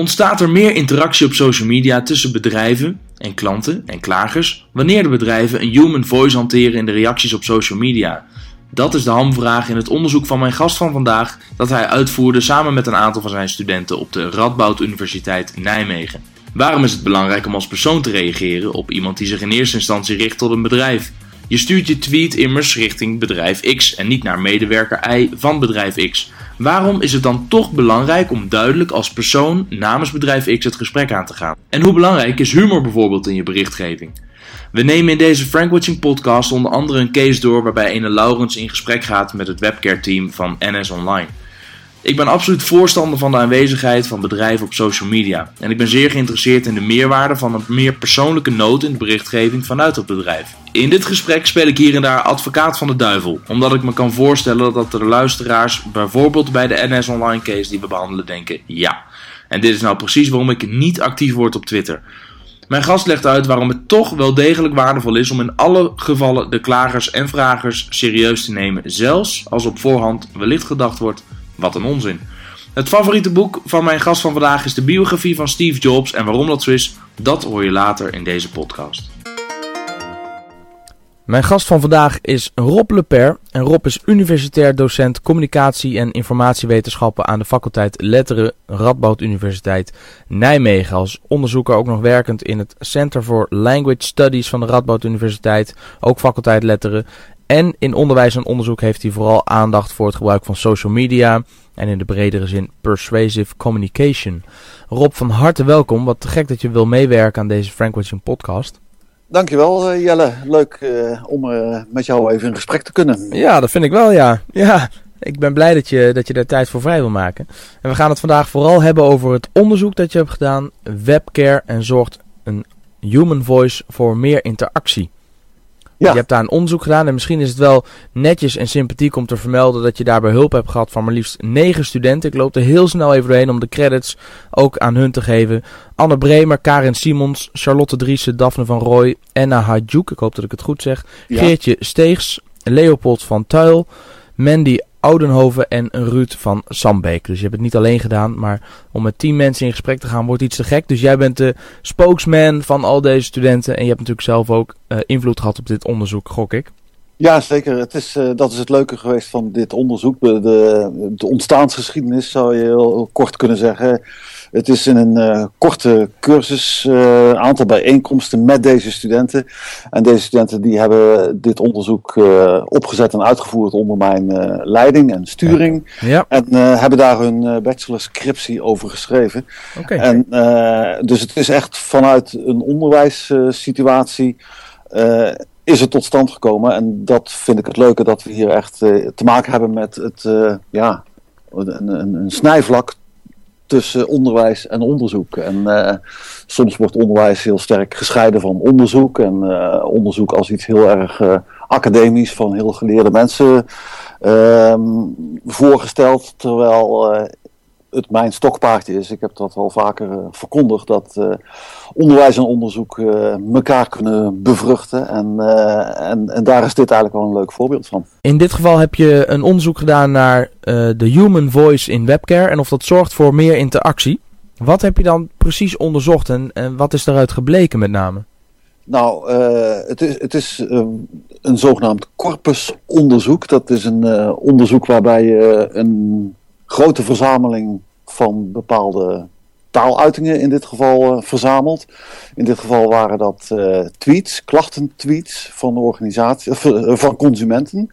Ontstaat er meer interactie op social media tussen bedrijven en klanten en klagers wanneer de bedrijven een human voice hanteren in de reacties op social media? Dat is de hamvraag in het onderzoek van mijn gast van vandaag dat hij uitvoerde samen met een aantal van zijn studenten op de Radboud Universiteit Nijmegen. Waarom is het belangrijk om als persoon te reageren op iemand die zich in eerste instantie richt tot een bedrijf? Je stuurt je tweet immers richting bedrijf X en niet naar medewerker Y van bedrijf X. Waarom is het dan toch belangrijk om duidelijk als persoon namens bedrijf X het gesprek aan te gaan? En hoe belangrijk is humor bijvoorbeeld in je berichtgeving? We nemen in deze Frankwatching podcast onder andere een case door waarbij ene Laurens in gesprek gaat met het webcare team van NS Online. Ik ben absoluut voorstander van de aanwezigheid van bedrijven op social media. En ik ben zeer geïnteresseerd in de meerwaarde van een meer persoonlijke noot in de berichtgeving vanuit het bedrijf. In dit gesprek speel ik hier en daar advocaat van de duivel, omdat ik me kan voorstellen dat de luisteraars bijvoorbeeld bij de NS Online case die we behandelen denken ja. En dit is nou precies waarom ik niet actief word op Twitter. Mijn gast legt uit waarom het toch wel degelijk waardevol is om in alle gevallen de klagers en vragers serieus te nemen, zelfs als op voorhand wellicht gedacht wordt wat een onzin. Het favoriete boek van mijn gast van vandaag is de biografie van Steve Jobs. En waarom dat zo is, dat hoor je later in deze podcast. Mijn gast van vandaag is Rob Leper. En Rob is universitair docent communicatie en informatiewetenschappen aan de faculteit Letteren Radboud Universiteit Nijmegen. Als onderzoeker ook nog werkend in het Center for Language Studies van de Radboud Universiteit, ook faculteit Letteren. En in onderwijs en onderzoek heeft hij vooral aandacht voor het gebruik van social media en in de bredere zin persuasive communication. Rob, van harte welkom. Wat te gek dat je wil meewerken aan deze Frank Watching podcast. Dankjewel uh, Jelle. Leuk uh, om uh, met jou even in gesprek te kunnen. Ja, dat vind ik wel, ja. Ja, ik ben blij dat je, dat je daar tijd voor vrij wil maken. En we gaan het vandaag vooral hebben over het onderzoek dat je hebt gedaan, webcare en zorgt een human voice voor meer interactie. Ja. Je hebt daar een onderzoek gedaan en misschien is het wel netjes en sympathiek om te vermelden dat je daarbij hulp hebt gehad van maar liefst negen studenten. Ik loop er heel snel even doorheen om de credits ook aan hun te geven. Anne Bremer, Karin Simons, Charlotte Driessen, Daphne van Rooij, Enna Hadjouk, ik hoop dat ik het goed zeg, Geertje Steegs, Leopold van Tuil, Mandy Oudenhoven en Ruud van Sambeek. Dus je hebt het niet alleen gedaan, maar om met tien mensen in gesprek te gaan wordt iets te gek. Dus jij bent de spokesman van al deze studenten en je hebt natuurlijk zelf ook uh, invloed gehad op dit onderzoek, gok ik. Ja, zeker. Het is, uh, dat is het leuke geweest van dit onderzoek. De, de, de ontstaansgeschiedenis zou je heel kort kunnen zeggen. Het is in een uh, korte cursus, uh, aantal bijeenkomsten met deze studenten. En deze studenten die hebben dit onderzoek uh, opgezet en uitgevoerd onder mijn leiding en sturing. Ja. En hebben daar hun bachelorscriptie over geschreven. Okay. En, dus het is echt vanuit een onderwijssituatie is het tot stand gekomen. En dat vind ik het leuke dat we hier echt te maken hebben met het, ja, een, een, een snijvlak tussen onderwijs en onderzoek. En uh, soms wordt onderwijs heel sterk gescheiden van onderzoek. En uh, onderzoek als iets heel erg uh, academisch van heel geleerde mensen ehm, voorgesteld. Terwijl het mijn stokpaardje is. Ik heb dat wel vaker verkondigd. Dat onderwijs en onderzoek elkaar kunnen bevruchten. En, en, en daar is dit eigenlijk wel een leuk voorbeeld van. In dit geval heb je een onderzoek gedaan naar de human voice in webcare. En of dat zorgt voor meer interactie. Wat heb je dan precies onderzocht en, en wat is daaruit gebleken met name? Nou, uh, het is, het is uh, een zogenaamd corpusonderzoek. Dat is een uh, onderzoek waarbij je een grote verzameling van bepaalde taaluitingen in dit geval verzamelt. In dit geval waren dat tweets, klachtentweets van organisaties, van consumenten.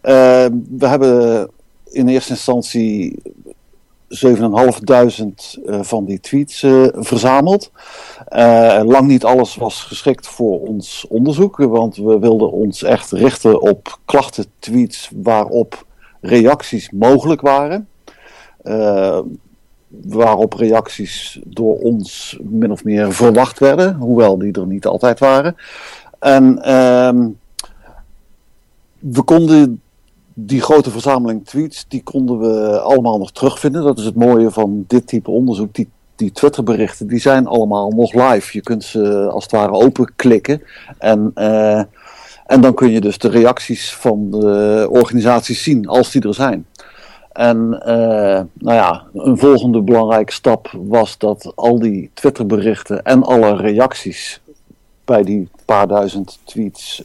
we hebben in eerste instantie 7.500 uh, van die tweets uh, verzameld. Uh, lang niet alles was geschikt voor ons onderzoek, want we wilden ons echt richten op klachten-tweets waarop reacties mogelijk waren. Uh, waarop reacties door ons min of meer verwacht werden, hoewel die er niet altijd waren. En ehm, we konden die grote verzameling tweets, die konden we allemaal nog terugvinden. Dat is het mooie van dit type onderzoek. Die, die Twitterberichten, die zijn allemaal nog live. Je kunt ze als het ware openklikken. En, uh, en dan kun je dus de reacties van de organisaties zien, als die er zijn. En nou ja, een volgende belangrijke stap was dat al die Twitterberichten en alle reacties bij die paar duizend tweets,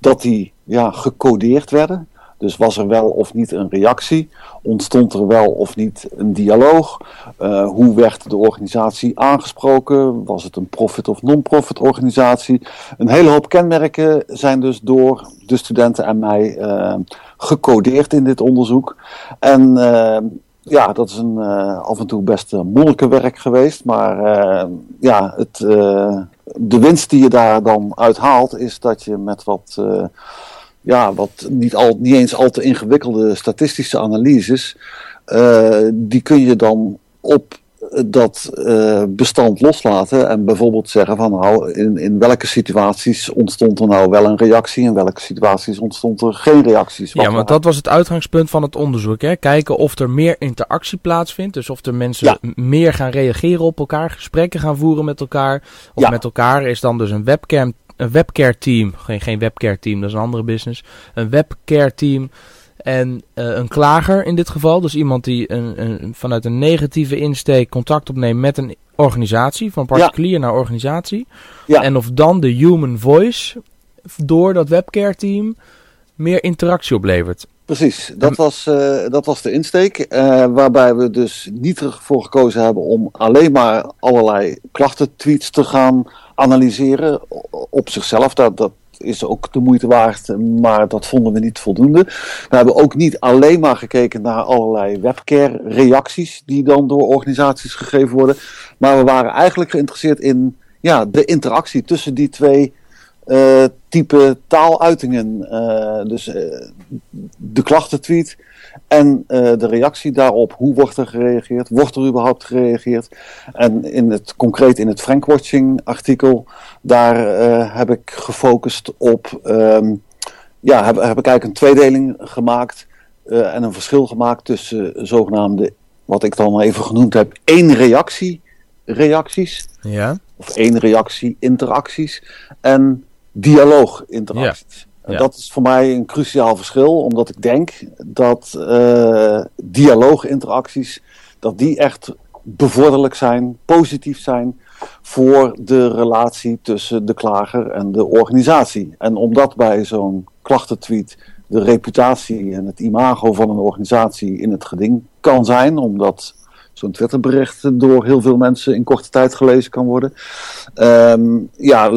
dat die ja, gecodeerd werden. Dus was er wel of niet een reactie? Ontstond er wel of niet een dialoog? Uh, hoe werd de organisatie aangesproken? Was het een profit- of non-profit organisatie? Een hele hoop kenmerken zijn dus door de studenten en mij uh, gecodeerd in dit onderzoek. En uh, ja, dat is een af en toe best moeilijke werk geweest. Maar ja, het, de winst die je daar dan uit haalt, is dat je met wat ja, wat niet, al, niet eens al te ingewikkelde statistische analyses, uh, die kun je dan op dat uh, bestand loslaten en bijvoorbeeld zeggen van nou, in, in welke situaties ontstond er nou wel een reactie, in welke situaties ontstond er geen reacties. ja, want dat was het uitgangspunt van het onderzoek. Hè? Kijken of er meer interactie plaatsvindt, dus of er mensen meer gaan reageren op elkaar, gesprekken gaan voeren met elkaar. Of ja. met elkaar is dan dus een webcam een webcare team. Geen, geen webcare team, dat is een andere business. Een webcare team en uh, een klager in dit geval. Dus iemand die een, een, vanuit een negatieve insteek contact opneemt met een organisatie. Van particulier ja. naar organisatie. Ja. En of dan de human voice door dat webcare team meer interactie oplevert. Precies, dat was, uh, dat was de insteek. Uh, waarbij we dus niet ervoor gekozen hebben om alleen maar allerlei klachten-tweets te gaan analyseren op zichzelf. Dat, dat is ook de moeite waard, maar dat vonden we niet voldoende. We hebben ook niet alleen maar gekeken naar allerlei webcare-reacties die dan door organisaties gegeven worden. Maar we waren eigenlijk geïnteresseerd in ja, de interactie tussen die twee uh, type taaluitingen. Uh, dus uh, de klachtentweet en de reactie daarop. Hoe wordt er gereageerd? Wordt er überhaupt gereageerd? En in het, concreet in het Frankwatching artikel, daar heb ik gefocust op... Um, ja, heb, heb ik eigenlijk een tweedeling gemaakt en een verschil gemaakt tussen zogenaamde, wat ik dan even genoemd heb, één reactie reacties. Ja. Of één reactie interacties. En dialooginteracties. Ja. Dat is voor mij een cruciaal verschil, omdat ik denk dat uh, dialooginteracties, dat die echt bevorderlijk zijn, positief zijn voor de relatie tussen de klager en de organisatie. En omdat bij zo'n klachtentweet de reputatie en het imago van een organisatie in het geding kan zijn, omdat zo'n Twitterbericht door heel veel mensen in korte tijd gelezen kan worden. Um, ja,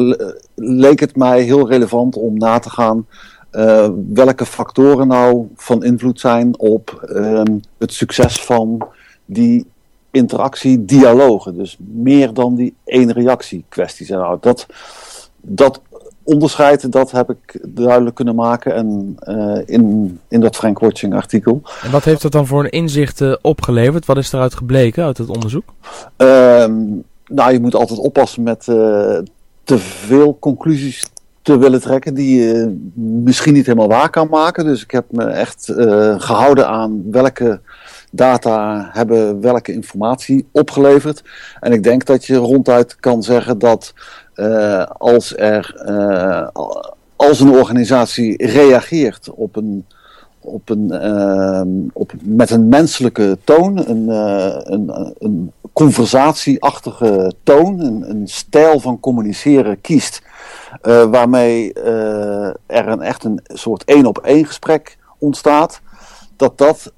leek het mij heel relevant om na te gaan uh, welke factoren nou van invloed zijn op um, het succes van die interactie, dialogen. Dus meer dan die één reactie kwesties. Nou, dat, dat onderscheid, dat heb ik duidelijk kunnen maken en, uh, in, in dat Frank Watching artikel. En wat heeft dat dan voor een inzicht uh, opgeleverd? Wat is eruit gebleken uit het onderzoek? Um, nou, je moet altijd oppassen met uh, te veel conclusies te willen trekken die je misschien niet helemaal waar kan maken. Dus ik heb me echt gehouden aan welke data hebben welke informatie opgeleverd. En ik denk dat je ronduit kan zeggen dat als er uh, als een organisatie reageert op een, op een, uh, op, met een menselijke toon, een, een, een conversatieachtige toon, een, een stijl van communiceren kiest, waarmee er een, echt een soort één op één gesprek ontstaat, dat dat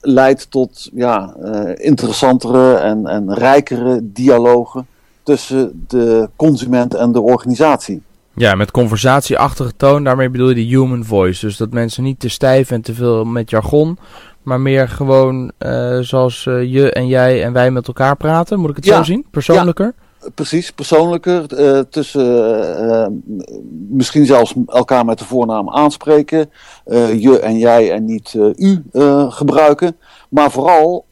leidt tot ja, interessantere en, en rijkere dialogen tussen de consument en de organisatie. Ja, met conversatieachtige toon, daarmee bedoel je de human voice. Dus dat mensen niet te stijf en te veel met jargon, maar meer gewoon uh, zoals uh, je en jij en wij met elkaar praten. Moet ik het zo zien? Persoonlijker? Ja, precies, persoonlijker. Uh, tussen misschien zelfs elkaar met de voornaam aanspreken. je en jij en niet u gebruiken. Maar vooral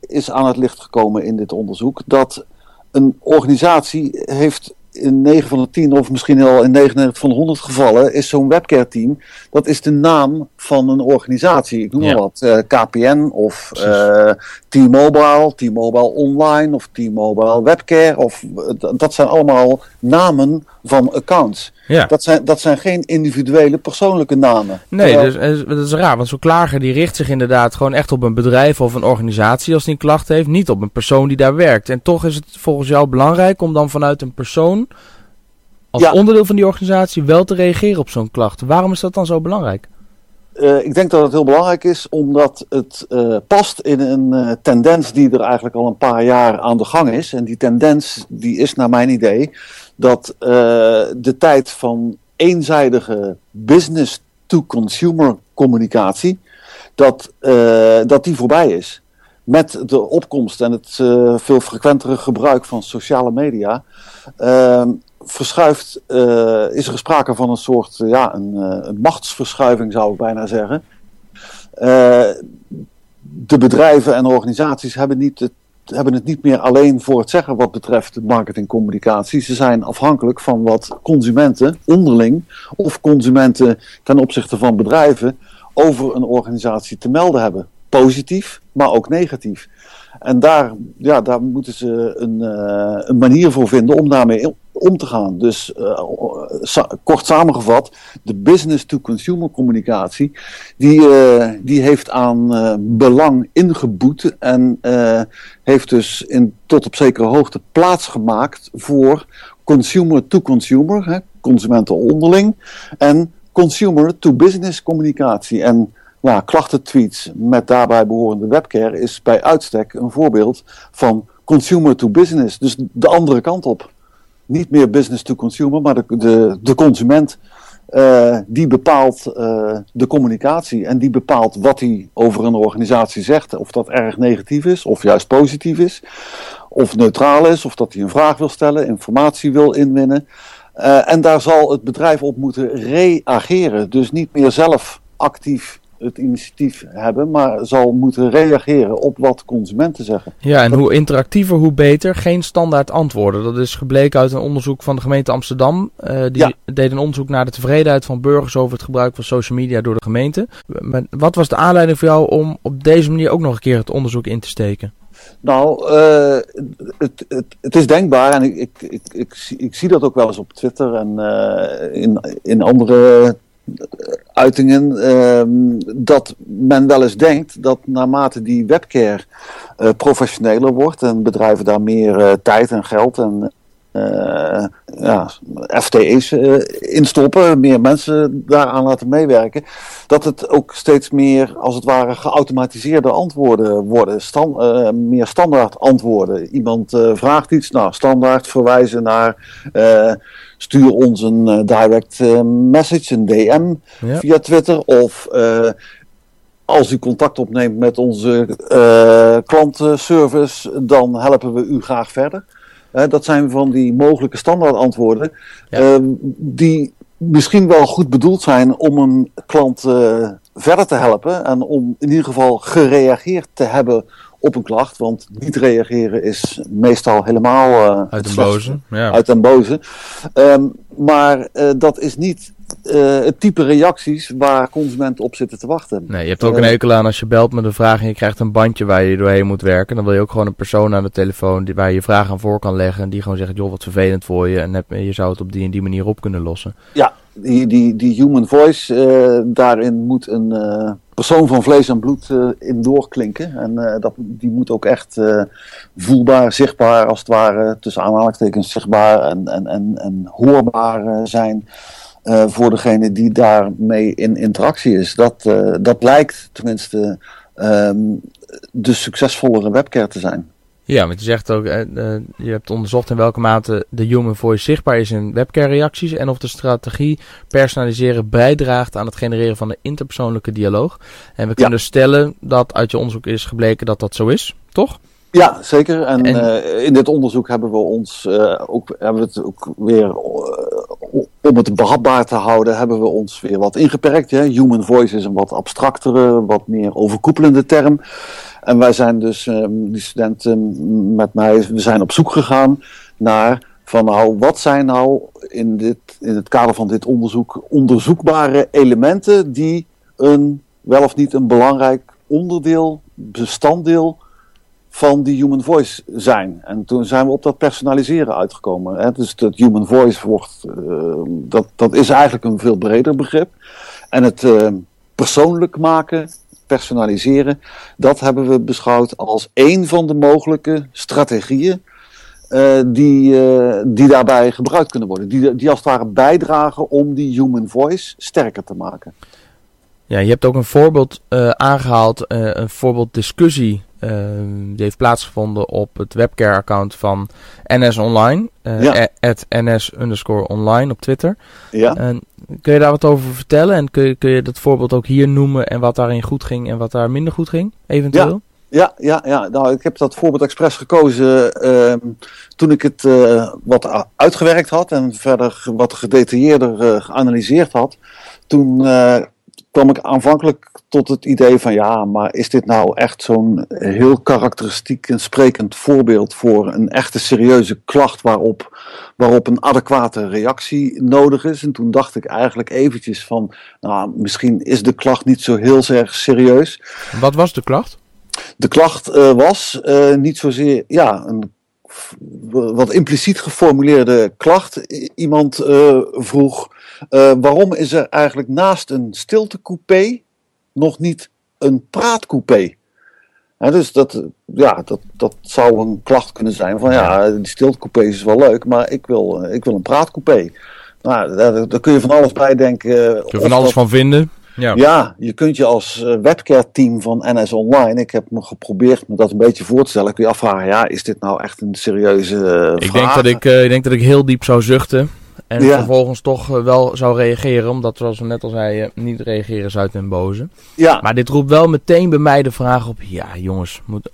is aan het licht gekomen in dit onderzoek dat een organisatie heeft in 9 van de 10 of misschien al in 99 van de 100 gevallen is zo'n webcare team. Dat is de naam van een organisatie. Ik noem maar wat. Uh, eh, KPN of uh, T-Mobile, T-Mobile Online of T-Mobile Webcare. Of, dat zijn allemaal namen van accounts. Ja. Dat, zijn, dat zijn geen individuele persoonlijke namen. Nee, dus, eh, dat is raar. Want zo'n klager die richt zich inderdaad gewoon echt op een bedrijf of een organisatie als die een klacht heeft. Niet op een persoon die daar werkt. En toch is het volgens jou belangrijk om dan vanuit een persoon als onderdeel van die organisatie wel te reageren op zo'n klacht. Waarom is dat dan zo belangrijk? Uh, ik denk dat het heel belangrijk is omdat het uh, past in een uh, tendens die er eigenlijk al een paar jaar aan de gang is. En die tendens die is naar mijn idee dat de tijd van eenzijdige business-to-consumer communicatie, dat, dat die voorbij is. Met de opkomst en het veel frequentere gebruik van sociale media ehm, verschuift, uh, is er sprake van een soort ja, een, uh, een, machtsverschuiving, zou ik bijna zeggen. De bedrijven en organisaties hebben, niet het, hebben het niet meer alleen voor het zeggen wat betreft marketingcommunicatie. Ze zijn afhankelijk van wat consumenten onderling of consumenten ten opzichte van bedrijven over een organisatie te melden hebben. Positief, maar ook negatief. En daar, ja, daar moeten ze een, een manier voor vinden om daarmee om te gaan. Dus uh, kort samengevat, de business-to-consumer communicatie, die, uh, die heeft aan belang ingeboet en heeft dus in, tot op zekere hoogte plaats gemaakt voor consumer-to-consumer, consumenten onderling, en consumer-to-business communicatie. En ja, klachtentweets met daarbij behorende webcare is bij uitstek een voorbeeld van consumer to business. Dus de andere kant op. Niet meer business to consumer, maar de, de, consument uh, die bepaalt uh, de communicatie en die bepaalt wat hij over een organisatie zegt. Of dat erg negatief is, of juist positief is, of neutraal is, of dat hij een vraag wil stellen, informatie wil inwinnen. Uh, en daar zal het bedrijf op moeten reageren. Dus niet meer zelf actief het initiatief hebben, maar zal moeten reageren op wat consumenten zeggen. Ja, en hoe interactiever, hoe beter. Geen standaard antwoorden. Dat is gebleken uit een onderzoek van de gemeente Amsterdam. Uh, die deed een onderzoek naar de tevredenheid van burgers over het gebruik van social media door de gemeente. wat was de aanleiding voor jou om op deze manier ook nog een keer het onderzoek in te steken? Nou, uh, het, het, het, is denkbaar en ik, ik, ik, ik, ik, zie dat ook wel eens op Twitter en uh, in, in andere uitingen uh, dat men wel eens denkt dat naarmate die webcare uh, professioneler wordt en bedrijven daar meer uh, tijd en geld en uh, ja, FTE's uh, instoppen, meer mensen daaraan laten meewerken, dat het ook steeds meer, als het ware, geautomatiseerde antwoorden worden. Uh, meer standaard antwoorden. Iemand vraagt iets, nou, standaard verwijzen naar stuur ons een direct message, een DM ja. via Twitter. Of als u contact opneemt met onze uh, klantenservice, dan helpen we u graag verder dat zijn van die mogelijke standaardantwoorden. Ja. Uh, die misschien wel goed bedoeld zijn om een klant uh, verder te helpen. En om in ieder geval gereageerd te hebben op een klacht. Want niet reageren is meestal helemaal uh, uit den boze. Ja. Uit den boze. Um, maar uh, dat is niet uh, het type reacties waar consumenten op zitten te wachten. Nee, je hebt ook een hekel aan als je belt met een vraag en je krijgt een bandje waar je doorheen moet werken. Dan wil je ook gewoon een persoon aan de telefoon die, waar je je vraag aan voor kan leggen. En die gewoon zegt, joh, wat vervelend voor je. En heb, je zou het op die en die manier op kunnen lossen. Ja, die, die, die human voice, uh, daarin moet een uh, persoon van vlees en bloed in doorklinken. En dat, die moet ook echt voelbaar, zichtbaar als het ware, tussen aanhalingstekens zichtbaar en, en, en, en hoorbaar zijn. Uh, voor degene die daarmee in interactie is. Dat, uh, dat lijkt tenminste um, de succesvollere webcare te zijn. Ja, want je zegt ook, uh, je hebt onderzocht in welke mate de human voice zichtbaar is in webcare reacties en of de strategie personaliseren bijdraagt aan het genereren van een interpersoonlijke dialoog. En we kunnen ja. stellen dat uit je onderzoek is gebleken dat dat zo is, toch? Ja, zeker. En, en... Uh, in dit onderzoek hebben we ons uh, ook, hebben we het ook weer, uh, om het behapbaar te houden, hebben we ons weer wat ingeperkt. Hè? Human voice is een wat abstractere, wat meer overkoepelende term. En wij zijn dus, die studenten met mij, we zijn op zoek gegaan naar van nou, wat zijn nou in, dit, in het kader van dit onderzoek onderzoekbare elementen die een wel of niet een belangrijk onderdeel, bestanddeel van die human voice zijn. En toen zijn we op dat personaliseren uitgekomen. Hè? Dus dat human voice wordt, uh, dat, dat is eigenlijk een veel breder begrip. En het uh, persoonlijk maken, personaliseren, dat hebben we beschouwd als één van de mogelijke strategieën uh, die, die daarbij gebruikt kunnen worden. Die, die als het ware bijdragen om die human voice sterker te maken. Ja, je hebt ook een voorbeeld aangehaald, een voorbeeld discussie die heeft plaatsgevonden op het webcare-account van NS Online. Uh, ja. NS underscore online op Twitter. Ja. En kun je daar wat over vertellen? En kun je, kun je dat voorbeeld ook hier noemen en wat daarin goed ging en wat daar minder goed ging, eventueel? Ja, ja, ja. Nou, ik heb dat voorbeeld expres gekozen uh, toen ik het uh, wat uitgewerkt had en verder wat gedetailleerder uh, geanalyseerd had. Toen kwam ik aanvankelijk tot het idee van ja, maar is dit nou echt zo'n heel karakteristiek en sprekend voorbeeld voor een echte serieuze klacht waarop, waarop een adequate reactie nodig is? En toen dacht ik eigenlijk eventjes van, nou, misschien is de klacht niet zo heel erg serieus. Wat was de klacht? De klacht uh, was uh, niet zozeer, ja, een wat impliciet geformuleerde klacht. Iemand uh, vroeg: uh, waarom is er eigenlijk naast een stiltecoupé nog niet een praatcoupé? Dus dat, ja, dat, dat zou een klacht kunnen zijn van ja, die stiltecoupé is wel leuk, maar ik wil, ik wil een praatcoupé. Nou, daar, daar kun je van alles bij denken. Kun je van alles van vinden? Ja. ja, je kunt je als uh, webcare team van NS Online, ik heb me geprobeerd me dat een beetje voor te stellen, kun je afvragen, ja, is dit nou echt een serieuze uh, ik Denk dat ik, uh, ik denk dat ik heel diep zou zuchten en ja. vervolgens toch wel zou reageren, omdat zoals we net al zeiden, niet reageren is uit en boze. Ja. Maar dit roept wel meteen bij mij de vraag op, ja jongens, moet,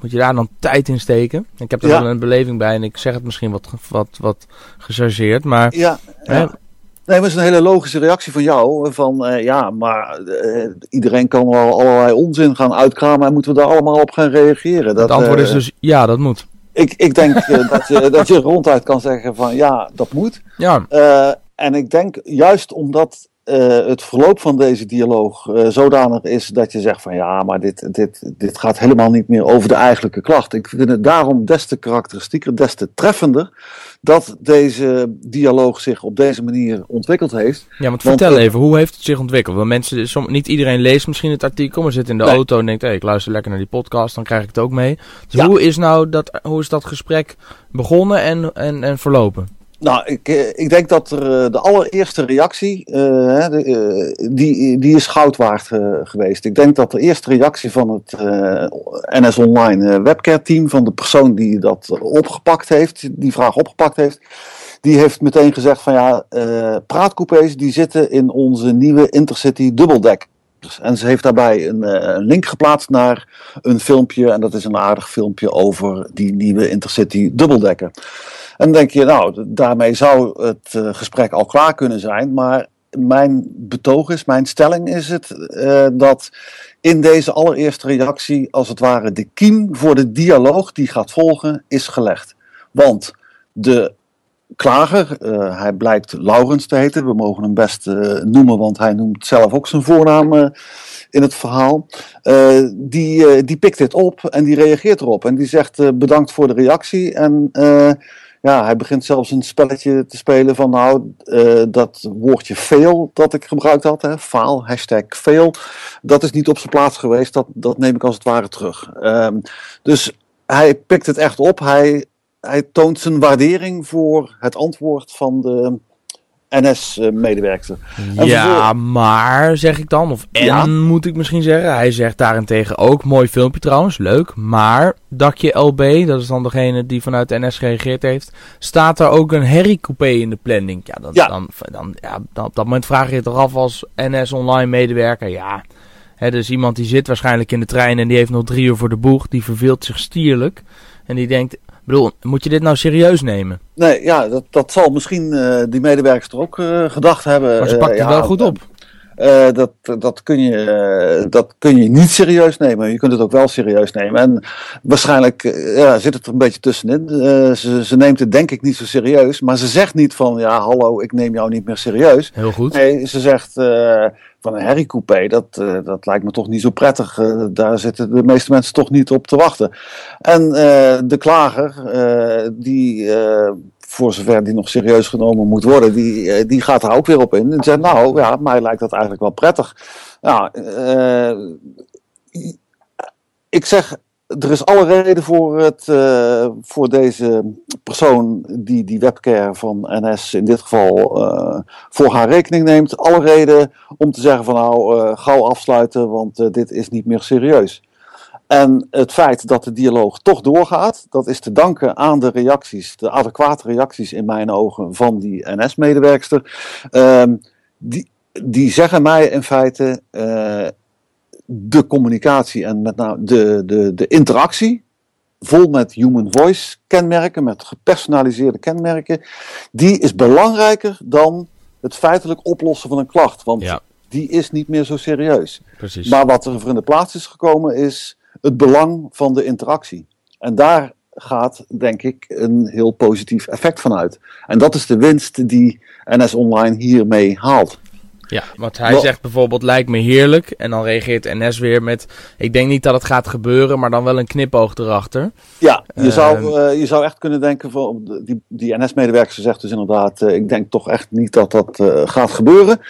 moet je daar dan tijd in steken? Ik heb er ja. wel een beleving bij en ik zeg het misschien wat, wat, wat gechargeerd, maar... Ja, ja. Nee, maar het is een hele logische reactie van jou. Van uh, ja, maar uh, iedereen kan wel allerlei onzin gaan uitkramen en moeten we daar allemaal op gaan reageren. Dat, het antwoord is dus ja, dat moet. Ik, ik denk dat, je, dat je ronduit kan zeggen van ja, dat moet. Ja. en ik denk juist omdat uh, het verloop van deze dialoog uh, zodanig is dat je zegt van ja, maar dit, dit, dit gaat helemaal niet meer over de eigenlijke klacht. Ik vind het daarom des te karakteristieker, des te treffender dat deze dialoog zich op deze manier ontwikkeld heeft. Ja, want vertel even, hoe heeft het zich ontwikkeld? Want mensen, som, niet iedereen leest misschien het artikel, maar zit in de nee. auto en denkt, hey, ik luister lekker naar die podcast, dan krijg ik het ook mee. Dus ja. hoe, is nou dat, hoe is dat gesprek begonnen en, en, en verlopen? Nou, ik, ik denk dat er de allereerste reactie, de, die, die is goud waard geweest. Ik denk dat de eerste reactie van het NS Online webcare team, van de persoon die dat opgepakt heeft, die vraag opgepakt heeft, die heeft meteen gezegd van ja, praatcoupés die zitten in onze nieuwe Intercity dubbeldeck. En ze heeft daarbij een, een, link geplaatst naar een filmpje, en dat is een aardig filmpje over die nieuwe Intercity dubbeldekker. En dan denk je, nou, daarmee zou het uh, gesprek al klaar kunnen zijn. Maar mijn betoog is, mijn stelling is het, uh, dat in deze allereerste reactie, als het ware, de kiem voor de dialoog die gaat volgen, is gelegd. Want de klager, uh, hij blijkt Laurens te heten, we mogen hem best noemen, want hij noemt zelf ook zijn voornaam in het verhaal. Die, die pikt dit op en die reageert erop. En die zegt bedankt voor de reactie. En ja, hij begint zelfs een spelletje te spelen van nou, uh, dat woordje fail dat ik gebruikt had, faal, hashtag fail, dat is niet op zijn plaats geweest, dat, dat neem ik als het ware terug. Um, dus hij pikt het echt op, hij, hij toont zijn waardering voor het antwoord van de, NS-medewerker. Ja, maar zeg ik dan, of en ja. moet ik misschien zeggen. Hij zegt daarentegen ook, mooi filmpje trouwens, leuk. Maar dakje LB, dat is dan degene die vanuit NS gereageerd heeft, staat er ook een herriecoupé in de planning. Ja, dan, ja. Dan, dan, ja, dan, op dat moment vraag je het eraf als NS-online medewerker. Ja, hè, dus iemand die zit waarschijnlijk in de trein en die heeft nog drie uur voor de boeg. Die verveelt zich stierlijk. En die denkt, bedoel, moet je dit nou serieus nemen? Nee, ja, dat, dat zal misschien uh, die medewerkers er ook uh, gedacht hebben. Maar ze pakt uh, het ja, wel goed op. Uh, dat, dat, kun je, uh, dat kun je niet serieus nemen. Je kunt het ook wel serieus nemen. En waarschijnlijk uh, ja, zit het er een beetje tussenin. ze, ze neemt het denk ik niet zo serieus. Maar ze zegt niet van, ja hallo, ik neem jou niet meer serieus. Heel goed. Nee, ze zegt van een herriecoupé, dat, dat lijkt me toch niet zo prettig. daar zitten de meeste mensen toch niet op te wachten. En de klager, die voor zover die nog serieus genomen moet worden, die, eh, die gaat er ook weer op in. En zegt, nou ja, mij lijkt dat eigenlijk wel prettig. Nou, ik zeg, er is alle reden voor, het, uh, voor deze persoon die die webcare van NS in dit geval uh, voor haar rekening neemt. Alle reden om te zeggen van nou, gauw afsluiten, want dit is niet meer serieus. En het feit dat de dialoog toch doorgaat, dat is te danken aan de reacties, de adequate reacties in mijn ogen van die NS-medewerkster. Um, die, die zeggen mij in feite de communicatie en met name de, de, de interactie, vol met human voice kenmerken, met gepersonaliseerde kenmerken, die is belangrijker dan het feitelijk oplossen van een klacht. Want ja. die is niet meer zo serieus. Precies. Maar wat er voor in de plaats is gekomen is het belang van de interactie. En daar gaat, denk ik, een heel positief effect van uit. En dat is de winst die NS Online hiermee haalt. Ja, want hij zegt bijvoorbeeld lijkt me heerlijk. En dan reageert NS weer met ik denk niet dat het gaat gebeuren, maar dan wel een knipoog erachter. Ja, je, zou, ehm, eh, je zou echt kunnen denken van die, die NS-medewerker zegt dus inderdaad uh, ik denk toch echt niet dat dat uh, gaat gebeuren.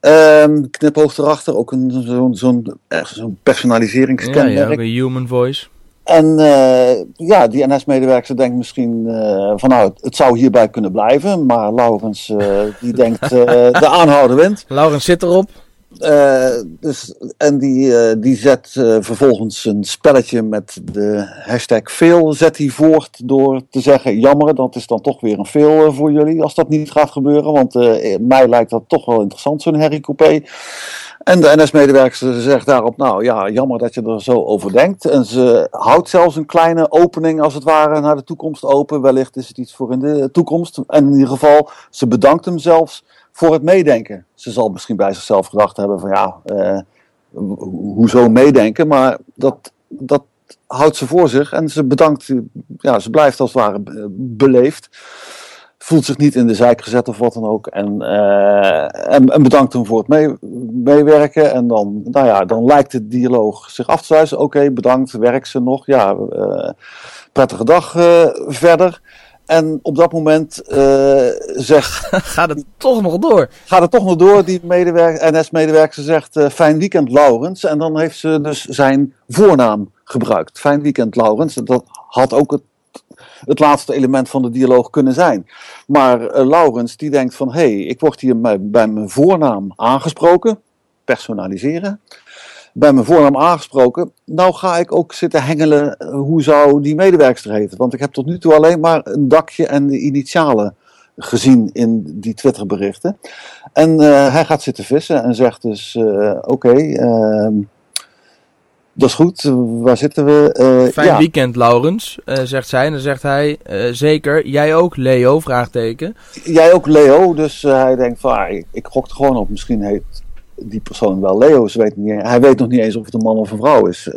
Um, knipoog erachter, ook een zo'n zo'n zo'n personaliseringskenmerk. Ja, ja, ook een human voice. En uh, ja, die NS-medewerker denkt misschien uh, van nou, het zou hierbij kunnen blijven. Maar Laurens uh, die denkt de aanhouden wint. Laurens zit erop. Dus, en die, die zet vervolgens een spelletje met de hashtag veel zet hij voort door te zeggen jammer, dat is dan toch weer een veel voor jullie als dat niet gaat gebeuren. Want mij lijkt dat toch wel interessant zo'n Harry Coupé. En de NS-medewerker zegt daarop, nou ja, jammer dat je er zo over denkt. En ze houdt zelfs een kleine opening als het ware naar de toekomst open. Wellicht is het iets voor in de toekomst. En in ieder geval, ze bedankt hem zelfs voor het meedenken. Ze zal misschien bij zichzelf gedacht hebben van ja, eh, hoezo meedenken? Maar dat, dat houdt ze voor zich en ze bedankt, ja, ze blijft als het ware beleefd voelt zich niet in de zijk gezet of wat dan ook. En, uh, en, en, bedankt hem voor het mee, meewerken. En dan, nou ja, dan lijkt de dialoog zich af te sluiten. Oké, bedankt, werk ze nog. Ja, uh, prettige dag uh, verder. En op dat moment zegt. gaat het toch nog door? Gaat het toch nog door? Die NS-medewerker zegt: Fijn weekend, Laurens. En dan heeft ze dus zijn voornaam gebruikt. Fijn weekend, Laurens. Dat had ook het het laatste element van de dialoog kunnen zijn. Maar uh, Laurens die denkt van, hé, hey, ik word hier bij, bij mijn voornaam aangesproken, personaliseren. Bij mijn voornaam aangesproken, nou ga ik ook zitten hengelen, eh, hoe zou die medewerkster heten? Want ik heb tot nu toe alleen maar een dakje en de initialen gezien in die Twitterberichten. En uh, hij gaat zitten vissen en zegt dus, uh, oké, okay, ehm, dat is goed. Waar zitten we? Fijn weekend, Laurens, zegt zij. En dan zegt hij, zeker, jij ook, Leo, vraagteken. Jij ook, Leo. Dus hij denkt van, ah, ik, ik gok er gewoon op. Misschien heet die persoon wel Leo. Ze weet niet, hij weet nog niet eens of het een man of een vrouw is.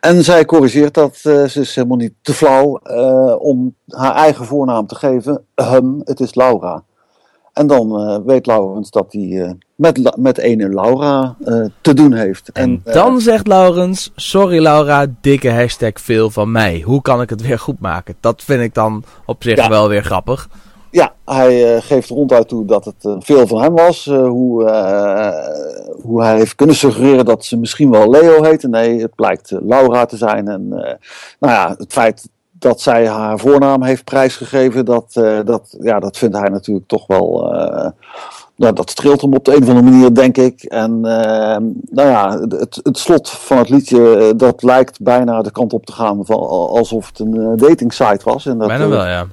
en zij corrigeert dat. ze is helemaal niet te flauw om haar eigen voornaam te geven. Hum, het is Laura. En dan weet Laurens dat hij met, met ene Laura te doen heeft. En, en dan zegt Laurens, sorry Laura, dikke hashtag veel van mij. Hoe kan ik het weer goed maken? Dat vind ik dan op zich ja. wel weer grappig. Ja, hij geeft ronduit toe dat het veel van hem was. hoe, hoe hij heeft kunnen suggereren dat ze misschien wel Leo heette. Nee, het blijkt Laura te zijn. En nou ja, het feit dat zij haar voornaam heeft prijsgegeven, dat, uh, dat, ja, dat vindt hij natuurlijk toch wel. Uh, ja, dat streelt hem op de een of andere manier, denk ik. En uh, nou ja, het, het slot van het liedje, dat lijkt bijna de kant op te gaan van, alsof het een dating site was. En dat, bijna wel, ja.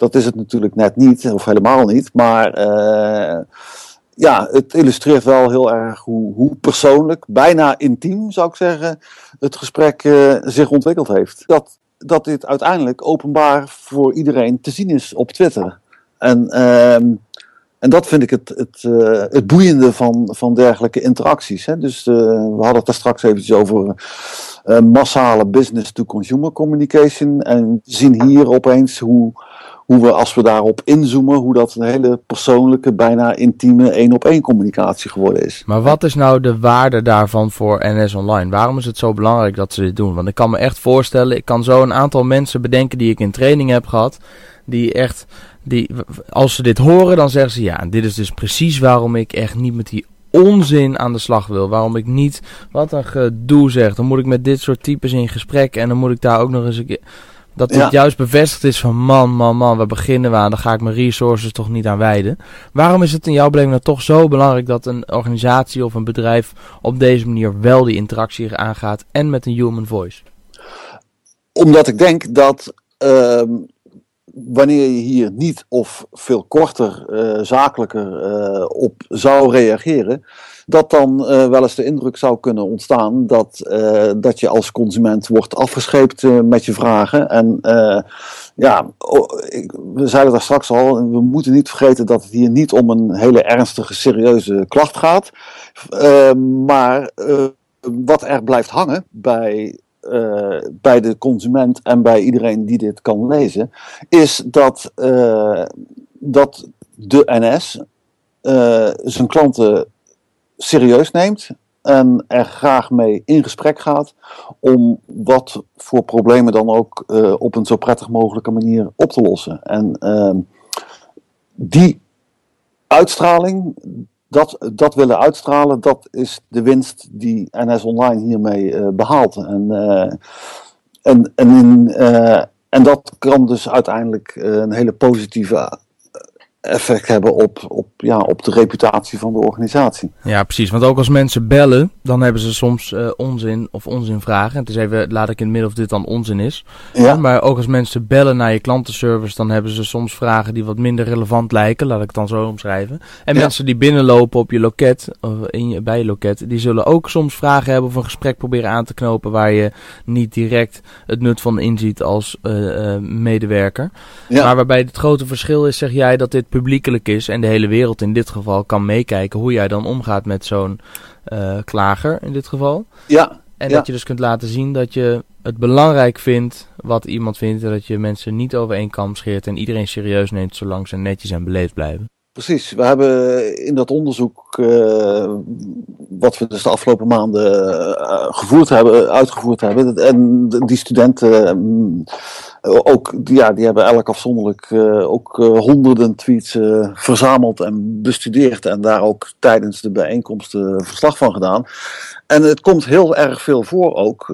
Dat is het natuurlijk net niet, of helemaal niet. Maar ja, het illustreert wel heel erg hoe, hoe persoonlijk, bijna intiem zou ik zeggen, het gesprek zich ontwikkeld heeft. Dat dat dit uiteindelijk openbaar voor iedereen te zien is op Twitter. En uh, en dat vind ik het, het, het boeiende van, van dergelijke interacties. Hè? Dus we hadden het daar straks eventjes over massale business-to-consumer communication. En zien hier opeens hoe hoe we, als we daarop inzoomen, hoe dat een hele persoonlijke, bijna intieme één-op-één communicatie geworden is. Maar wat is nou de waarde daarvan voor NS Online? Waarom is het zo belangrijk dat ze dit doen? Want ik kan me echt voorstellen, ik kan zo een aantal mensen bedenken die ik in training heb gehad, die echt, die, als ze dit horen, dan zeggen ze ja, dit is dus precies waarom ik echt niet met die onzin aan de slag wil. Waarom ik niet, wat een gedoe zeg, dan moet ik met dit soort types in gesprek en dan moet ik daar ook nog eens een keer dat het juist bevestigd is van man, man, man, we beginnen we aan, dan ga ik mijn resources toch niet aan wijden. Waarom is het in jouw beleving nou toch zo belangrijk dat een organisatie of een bedrijf op deze manier wel die interactie aangaat en met een human voice? Omdat ik denk dat uh, wanneer je hier niet of veel korter, uh, zakelijker uh, op zou reageren, dat dan uh, wel eens de indruk zou kunnen ontstaan dat, uh, dat je als consument wordt afgescheept uh, met je vragen. En ja, ik, we zeiden daar straks al, we moeten niet vergeten dat het hier niet om een hele ernstige, serieuze klacht gaat. maar wat er blijft hangen bij bij de consument en bij iedereen die dit kan lezen, is dat, dat de NS zijn klanten serieus neemt en er graag mee in gesprek gaat om wat voor problemen dan ook uh, op een zo prettig mogelijke manier op te lossen. En uh, die uitstraling, dat, dat willen uitstralen, dat is de winst die NS Online hiermee uh, behaalt. En, en, en, in, en dat kan dus uiteindelijk een hele positieve effect hebben op, ja, op de reputatie van de organisatie. Ja, precies. Want ook als mensen bellen, dan hebben ze soms uh, onzin of onzinvragen. Het is even, laat ik in het midden of dit dan onzin is. Ja. Maar ook als mensen bellen naar je klantenservice, dan hebben ze soms vragen die wat minder relevant lijken. Laat ik het dan zo omschrijven. En ja. mensen die binnenlopen op je loket, of in je, bij je loket, die zullen ook soms vragen hebben of een gesprek proberen aan te knopen waar je niet direct het nut van inziet als uh, uh, medewerker. Ja. Maar waarbij het grote verschil is, zeg jij, dat dit publiekelijk is en de hele wereld in dit geval kan meekijken hoe jij dan omgaat met zo'n uh, klager in dit geval. Ja. En ja. dat je dus kunt laten zien dat je het belangrijk vindt wat iemand vindt. En dat je mensen niet over één kam scheert en iedereen serieus neemt zolang ze netjes en beleefd blijven. Precies, we hebben in dat onderzoek, uh, wat we dus de afgelopen maanden uh, gevoerd hebben, uitgevoerd hebben, en die studenten ook, ja, die hebben elk afzonderlijk uh, ook uh, honderden tweets uh, verzameld en bestudeerd en daar ook tijdens de bijeenkomsten verslag van gedaan. En het komt heel erg veel voor ook,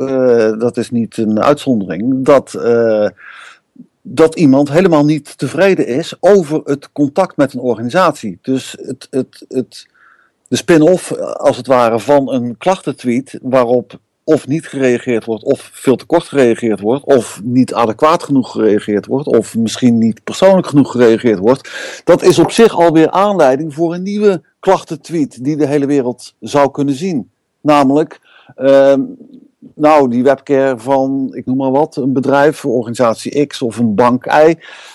dat is niet een uitzondering, dat dat iemand helemaal niet tevreden is over het contact met een organisatie. Dus het, het, het, de spin-off, als het ware, van een klachtentweet waarop of niet gereageerd wordt, of veel te kort gereageerd wordt, of niet adequaat genoeg gereageerd wordt, of misschien niet persoonlijk genoeg gereageerd wordt, dat is op zich alweer aanleiding voor een nieuwe klachtentweet die de hele wereld zou kunnen zien. Namelijk, uh, nou, die webcare van, ik noem maar wat, een bedrijf, organisatie X of een bank Y,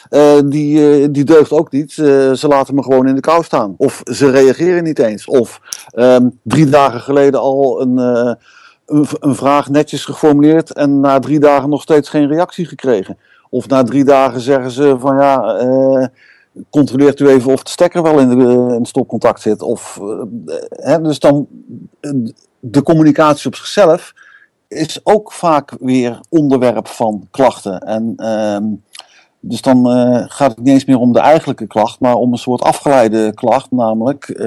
uh, die, uh, die deugt ook niet. Uh, ze laten me gewoon in de kou staan. Of ze reageren niet eens. Of um, drie dagen geleden al een, een, vraag netjes geformuleerd en na drie dagen nog steeds geen reactie gekregen. Of na drie dagen zeggen ze van ja, controleert u even of de stekker wel in, de, in het stopcontact zit. Of, hè, dus dan de communicatie op zichzelf is ook vaak weer onderwerp van klachten. En uh, dus dan uh, gaat het niet eens meer om de eigenlijke klacht, maar om een soort afgeleide klacht, namelijk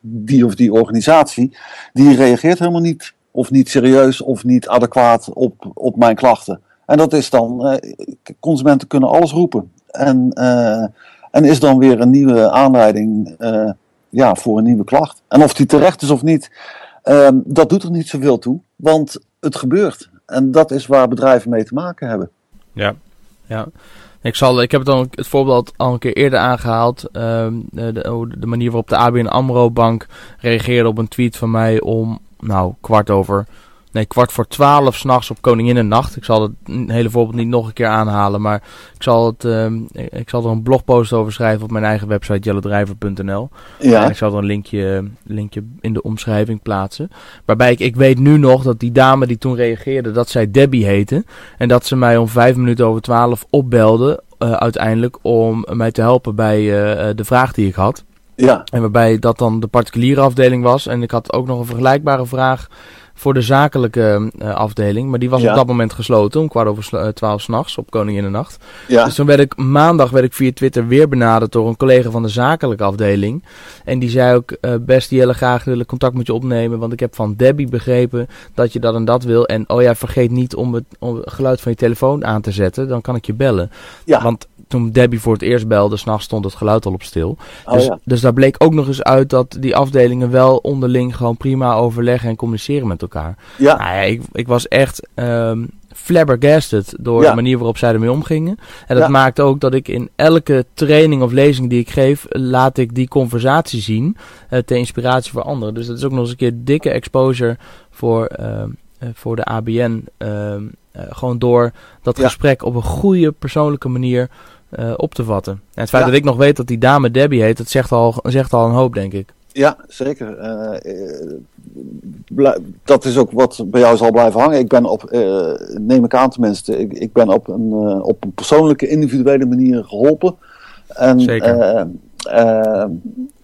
die of die organisatie, die reageert helemaal niet, of niet serieus, of niet adequaat op, op mijn klachten. En dat is dan, uh, consumenten kunnen alles roepen. En, en is dan weer een nieuwe aanleiding ja, voor een nieuwe klacht. En of die terecht is of niet, ehm, dat doet er niet zoveel toe, want het gebeurt. En dat is waar bedrijven mee te maken hebben. Ja, ja. Ik, zal, ik heb het, dan, het voorbeeld al een keer eerder aangehaald. Uh, de, de, manier waarop de ABN AMRO Bank reageerde op een tweet van mij om, nou, kwart over nee, kwart voor twaalf s'nachts op Koninginnennacht. Ik zal het hele voorbeeld niet nog een keer aanhalen, maar ik zal, het, ehm, ik zal er een blogpost over schrijven op mijn eigen website jellodrijver.nl. Ja. ik zal er een linkje, linkje in de omschrijving plaatsen. Waarbij ik, ik weet nu nog dat die dame die toen reageerde, dat zij Debbie heette. En dat ze mij om vijf minuten over twaalf opbelde uh, uiteindelijk om mij te helpen bij uh, de vraag die ik had. Ja. En waarbij dat dan de particuliere afdeling was. En ik had ook nog een vergelijkbare vraag voor de zakelijke uh, afdeling. Maar die was op dat moment gesloten, om kwart over uh, twaalf s'nachts op Koninginnennacht. Ja. Dus toen werd ik maandag werd ik via Twitter weer benaderd door een collega van de zakelijke afdeling. En die zei ook, uh, best Jelle, graag willen contact met je opnemen. Want ik heb van Debbie begrepen dat je dat en dat wil. En oh ja, vergeet niet om het, om het geluid van je telefoon aan te zetten. Dan kan ik je bellen. Ja. Want toen Debbie voor het eerst belde, s'nachts stond het geluid al op stil. Oh, dus, dus daar bleek ook nog eens uit dat die afdelingen wel onderling gewoon prima overleggen en communiceren met elkaar. Ja. Nou ja ik, ik was echt um, flabbergasted door de manier waarop zij ermee omgingen. En dat maakt ook dat ik in elke training of lezing die ik geef, laat ik die conversatie zien. Uh, ter inspiratie voor anderen. Dus dat is ook nog eens een keer dikke exposure voor, uh, voor de ABN. Uh, gewoon door dat gesprek op een goede persoonlijke manier uh, op te vatten. En het feit dat ik nog weet dat die dame Debbie heet, dat zegt al, zegt al een hoop, denk ik. Ja, zeker. Uh, dat is ook wat bij jou zal blijven hangen. Ik ben op, uh, neem ik aan tenminste, ik, ik ben op een, op een persoonlijke, individuele manier geholpen. En, zeker. ja,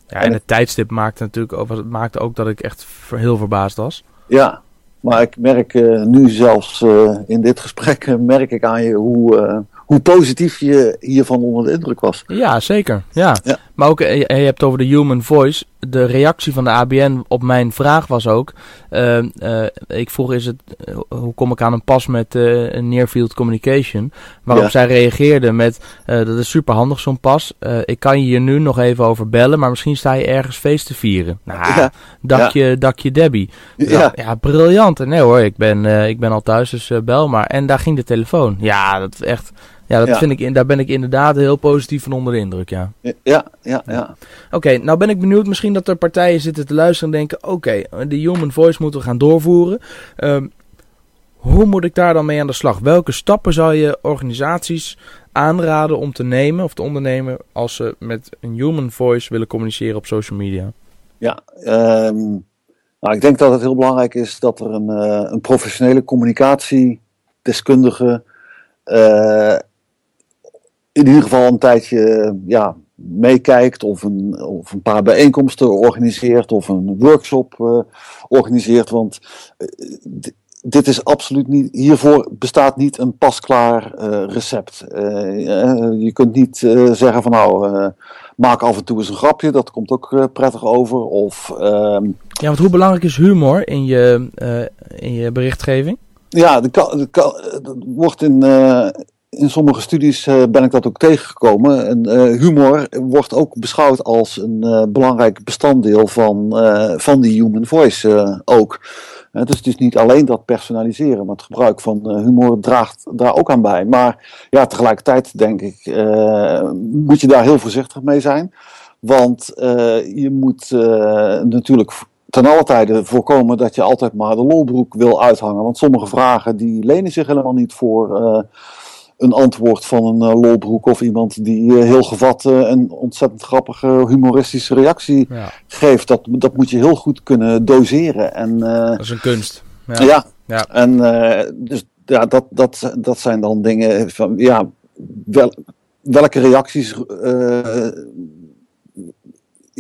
en het tijdstip maakte natuurlijk ook, het maakte ook dat ik echt heel verbaasd was. Ja, maar ik merk nu zelfs in dit gesprek, merk ik aan je hoe hoe positief je hiervan onder de indruk was. Ja, zeker. Ja. Maar ook, eh, je hebt over de human voice. De reactie van de ABN op mijn vraag was ook... Uh, uh, ik vroeg, is het, hoe kom ik aan een pas met een near-field communication? Waarop zij reageerde met... dat is super handig zo'n pas. ik kan je hier nu nog even over bellen... maar misschien sta je ergens feest te vieren. Nou, ja. dakje, dakje Debbie. Ja. ja, briljant. Nee hoor, ik ben, ik ben al thuis, dus bel maar. En daar ging de telefoon. Ja, dat is echt... Ja, dat Vind ik, daar ben ik inderdaad heel positief van onder de indruk, ja. Ja, ja, ja. Oké, nou ben ik benieuwd misschien dat er partijen zitten te luisteren en denken... Oké, de human voice moeten we gaan doorvoeren. Ehm, hoe moet ik daar dan mee aan de slag? Welke stappen zou je organisaties aanraden om te nemen of te ondernemen... als ze met een human voice willen communiceren op social media? Ja, um, nou, ik denk dat het heel belangrijk is dat er een, uh, een professionele communicatiedeskundige... Uh, in ieder geval een tijdje ja, meekijkt of een, of een paar bijeenkomsten organiseert of een workshop uh, organiseert. Want uh, dit is absoluut niet, hiervoor bestaat niet een pasklaar uh, recept. je kunt niet zeggen van nou, maak af en toe eens een grapje, dat komt ook prettig over. Of, ehm, ja, want hoe belangrijk is humor in je, in je berichtgeving? Ja, er wordt in, in sommige studies uh, ben ik dat ook tegengekomen. En, uh, humor wordt ook beschouwd als een uh, belangrijk bestanddeel van, van die human voice ook. dus het is niet alleen dat personaliseren, maar het gebruik van humor draagt daar ook aan bij. Maar ja, tegelijkertijd denk ik, moet je daar heel voorzichtig mee zijn. Want je moet natuurlijk ten alle tijde voorkomen dat je altijd maar de lolbroek wil uithangen. Want sommige vragen die lenen zich helemaal niet voor een antwoord van een uh, lolbroek of iemand die uh, heel gevat uh, een ontzettend grappige humoristische reactie geeft. Dat, dat moet je heel goed kunnen doseren. En, dat is een kunst. Ja, ja. ja. en dus ja, dat, dat, dat zijn dan dingen van ja, wel, welke reacties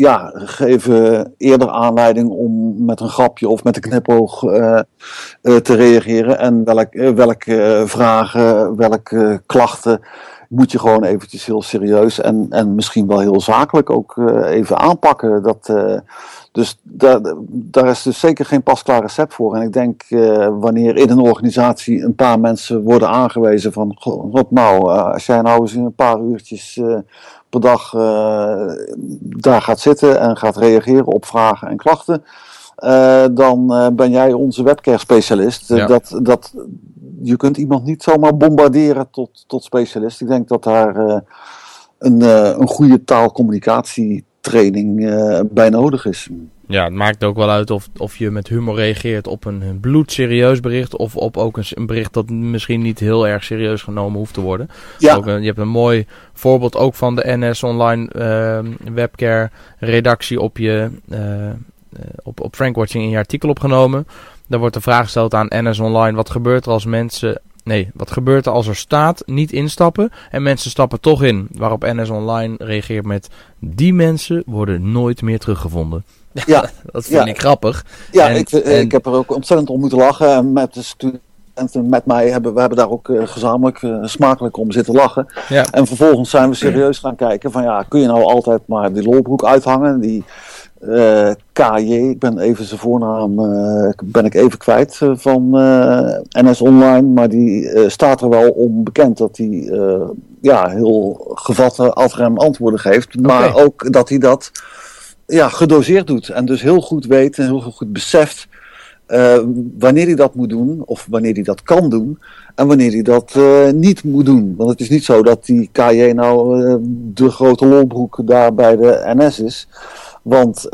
ja, geven eerder aanleiding om met een grapje of met een knipoog uh, uh, te reageren. En welk, welke vragen, welke klachten moet je gewoon eventjes heel serieus en, en misschien wel heel zakelijk ook even aanpakken. Dat, dus daar, daar is dus zeker geen pasklaar recept voor. En ik denk wanneer in een organisatie een paar mensen worden aangewezen van, god nou, als jij nou eens in een paar uurtjes per dag uh, daar gaat zitten en gaat reageren op vragen en klachten, uh, dan uh, ben jij onze webcare specialist. Ja. dat, dat, je kunt iemand niet zomaar bombarderen tot, tot specialist. Ik denk dat daar een, een goede taalcommunicatie training bij nodig is. Ja, het maakt ook wel uit of, of je met humor reageert op een bloedserieus bericht of op ook een, een bericht dat misschien niet heel erg serieus genomen hoeft te worden. Ja. Ook, je hebt een mooi voorbeeld ook van de NS Online uh, Webcare redactie op je uh, op, op Frankwatching in je artikel opgenomen. Daar wordt de vraag gesteld aan NS Online: wat gebeurt er als mensen Nee, wat gebeurt er als er staat niet instappen en mensen stappen toch in? Waarop NS Online reageert met: die mensen worden nooit meer teruggevonden. Ja, dat vind ik grappig. Ja, ik, ik heb er ook ontzettend om moeten lachen. En met de studenten met mij hebben we hebben daar ook uh, gezamenlijk uh, smakelijk om zitten lachen. Ja. En vervolgens zijn we serieus gaan kijken van ja, kun je nou altijd maar die lolbroek uithangen? Die uh, eh, KJ, ik ben even zijn voornaam, ben ik even kwijt van NS Online. Maar die staat er wel om bekend dat hij ja, heel gevatte afrem antwoorden geeft. Maar ook dat hij dat ja, gedoseerd doet. En dus heel goed weet en heel goed beseft uh, wanneer hij dat moet doen, of wanneer hij dat kan doen, en wanneer hij dat uh, niet moet doen. Want het is niet zo dat die KJ nou uh, de grote lolbroek daar bij de NS is. Want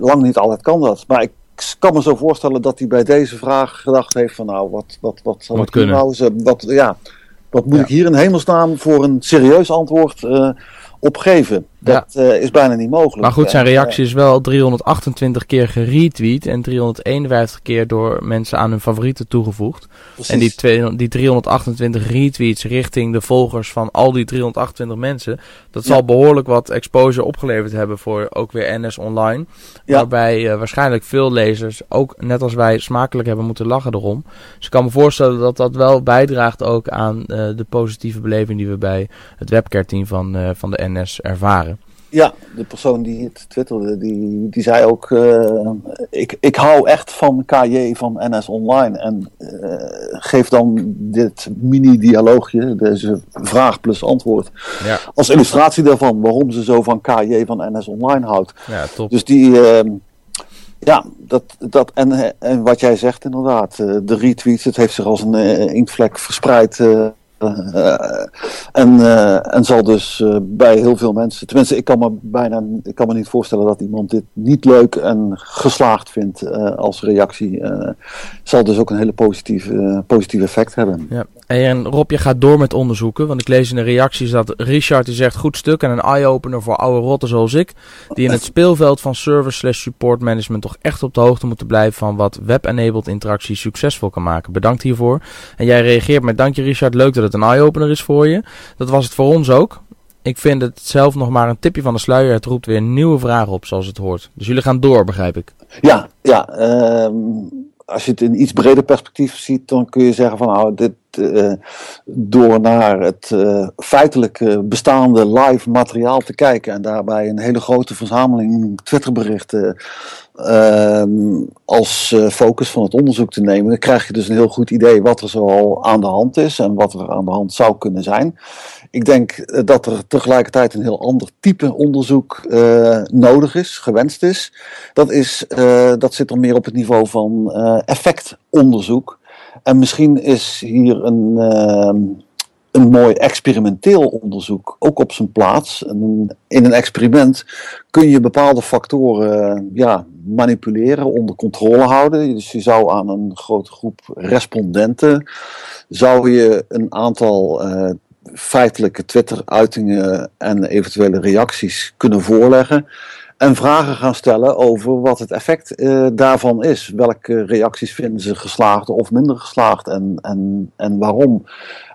lang niet altijd kan dat. Maar ik kan me zo voorstellen dat hij bij deze vraag gedacht heeft van nou, wat, wat, wat zal ik nou... Wat, ja, wat moet ik hier in hemelsnaam voor een serieus antwoord opgeven. Dat ja. uh, is bijna niet mogelijk. Maar goed, zijn reactie is wel 328 keer geretweet en 351 keer door mensen aan hun favorieten toegevoegd. Precies. En die, twee, die 328 retweets richting de volgers van al die 328 mensen, dat zal behoorlijk wat exposure opgeleverd hebben voor ook weer NS Online. Waarbij uh, waarschijnlijk veel lezers ook net als wij smakelijk hebben moeten lachen erom. Dus ik kan me voorstellen dat dat wel bijdraagt ook aan uh, de positieve beleving die we bij het webcare team van, van de NS ervaren. Ja, de persoon die het twitterde, die, die zei ook: uh, ik, ik hou echt van KJ van NS Online. En uh, geef dan dit mini-dialoogje, deze vraag plus antwoord, ja. als illustratie daarvan waarom ze zo van KJ van NS Online houdt. Ja, top. Dus die. Uh, ja, dat, dat, en, en wat jij zegt inderdaad, de retweets, het heeft zich als een inktvlek verspreid en, uh, en zal dus uh, bij heel veel mensen, tenminste ik kan me bijna ik kan me niet voorstellen dat iemand dit niet leuk en geslaagd vindt als reactie. zal dus ook een hele positieve, positieve effect hebben. Ja. En Rob, je gaat door met onderzoeken, want ik lees in de reacties dat Richard die zegt goed stuk en een eye-opener voor oude rotten zoals ik, die in het speelveld van service slash support management toch echt op de hoogte moeten blijven van wat web-enabled interactie succesvol kan maken. Bedankt hiervoor. En jij reageert met dankje Richard, leuk dat het een eye-opener is voor je. Dat was het voor ons ook. Ik vind het zelf nog maar een tipje van de sluier. Het roept weer nieuwe vragen op, zoals het hoort. Dus jullie gaan door, begrijp ik. Ja, ja. Uh, als je het in iets breder perspectief ziet, dan kun je zeggen van nou, dit, uh, door naar het uh, feitelijke bestaande live materiaal te kijken en daarbij een hele grote verzameling Twitterberichten uh, als uh, focus van het onderzoek te nemen, dan krijg je dus een heel goed idee wat er zoal aan de hand is en wat er aan de hand zou kunnen zijn. Ik denk dat er tegelijkertijd een heel ander type onderzoek nodig is, gewenst is. Dat, is dat zit er meer op het niveau van effectonderzoek. En misschien is hier een, uh, een mooi experimenteel onderzoek ook op zijn plaats. In een experiment kun je bepaalde factoren ja, manipuleren, onder controle houden. Dus je zou aan een grote groep respondenten zou je een aantal uh, feitelijke Twitter-uitingen en eventuele reacties kunnen voorleggen en vragen gaan stellen over wat het effect uh, daarvan is. Welke reacties vinden ze geslaagd of minder geslaagd en, en, en waarom.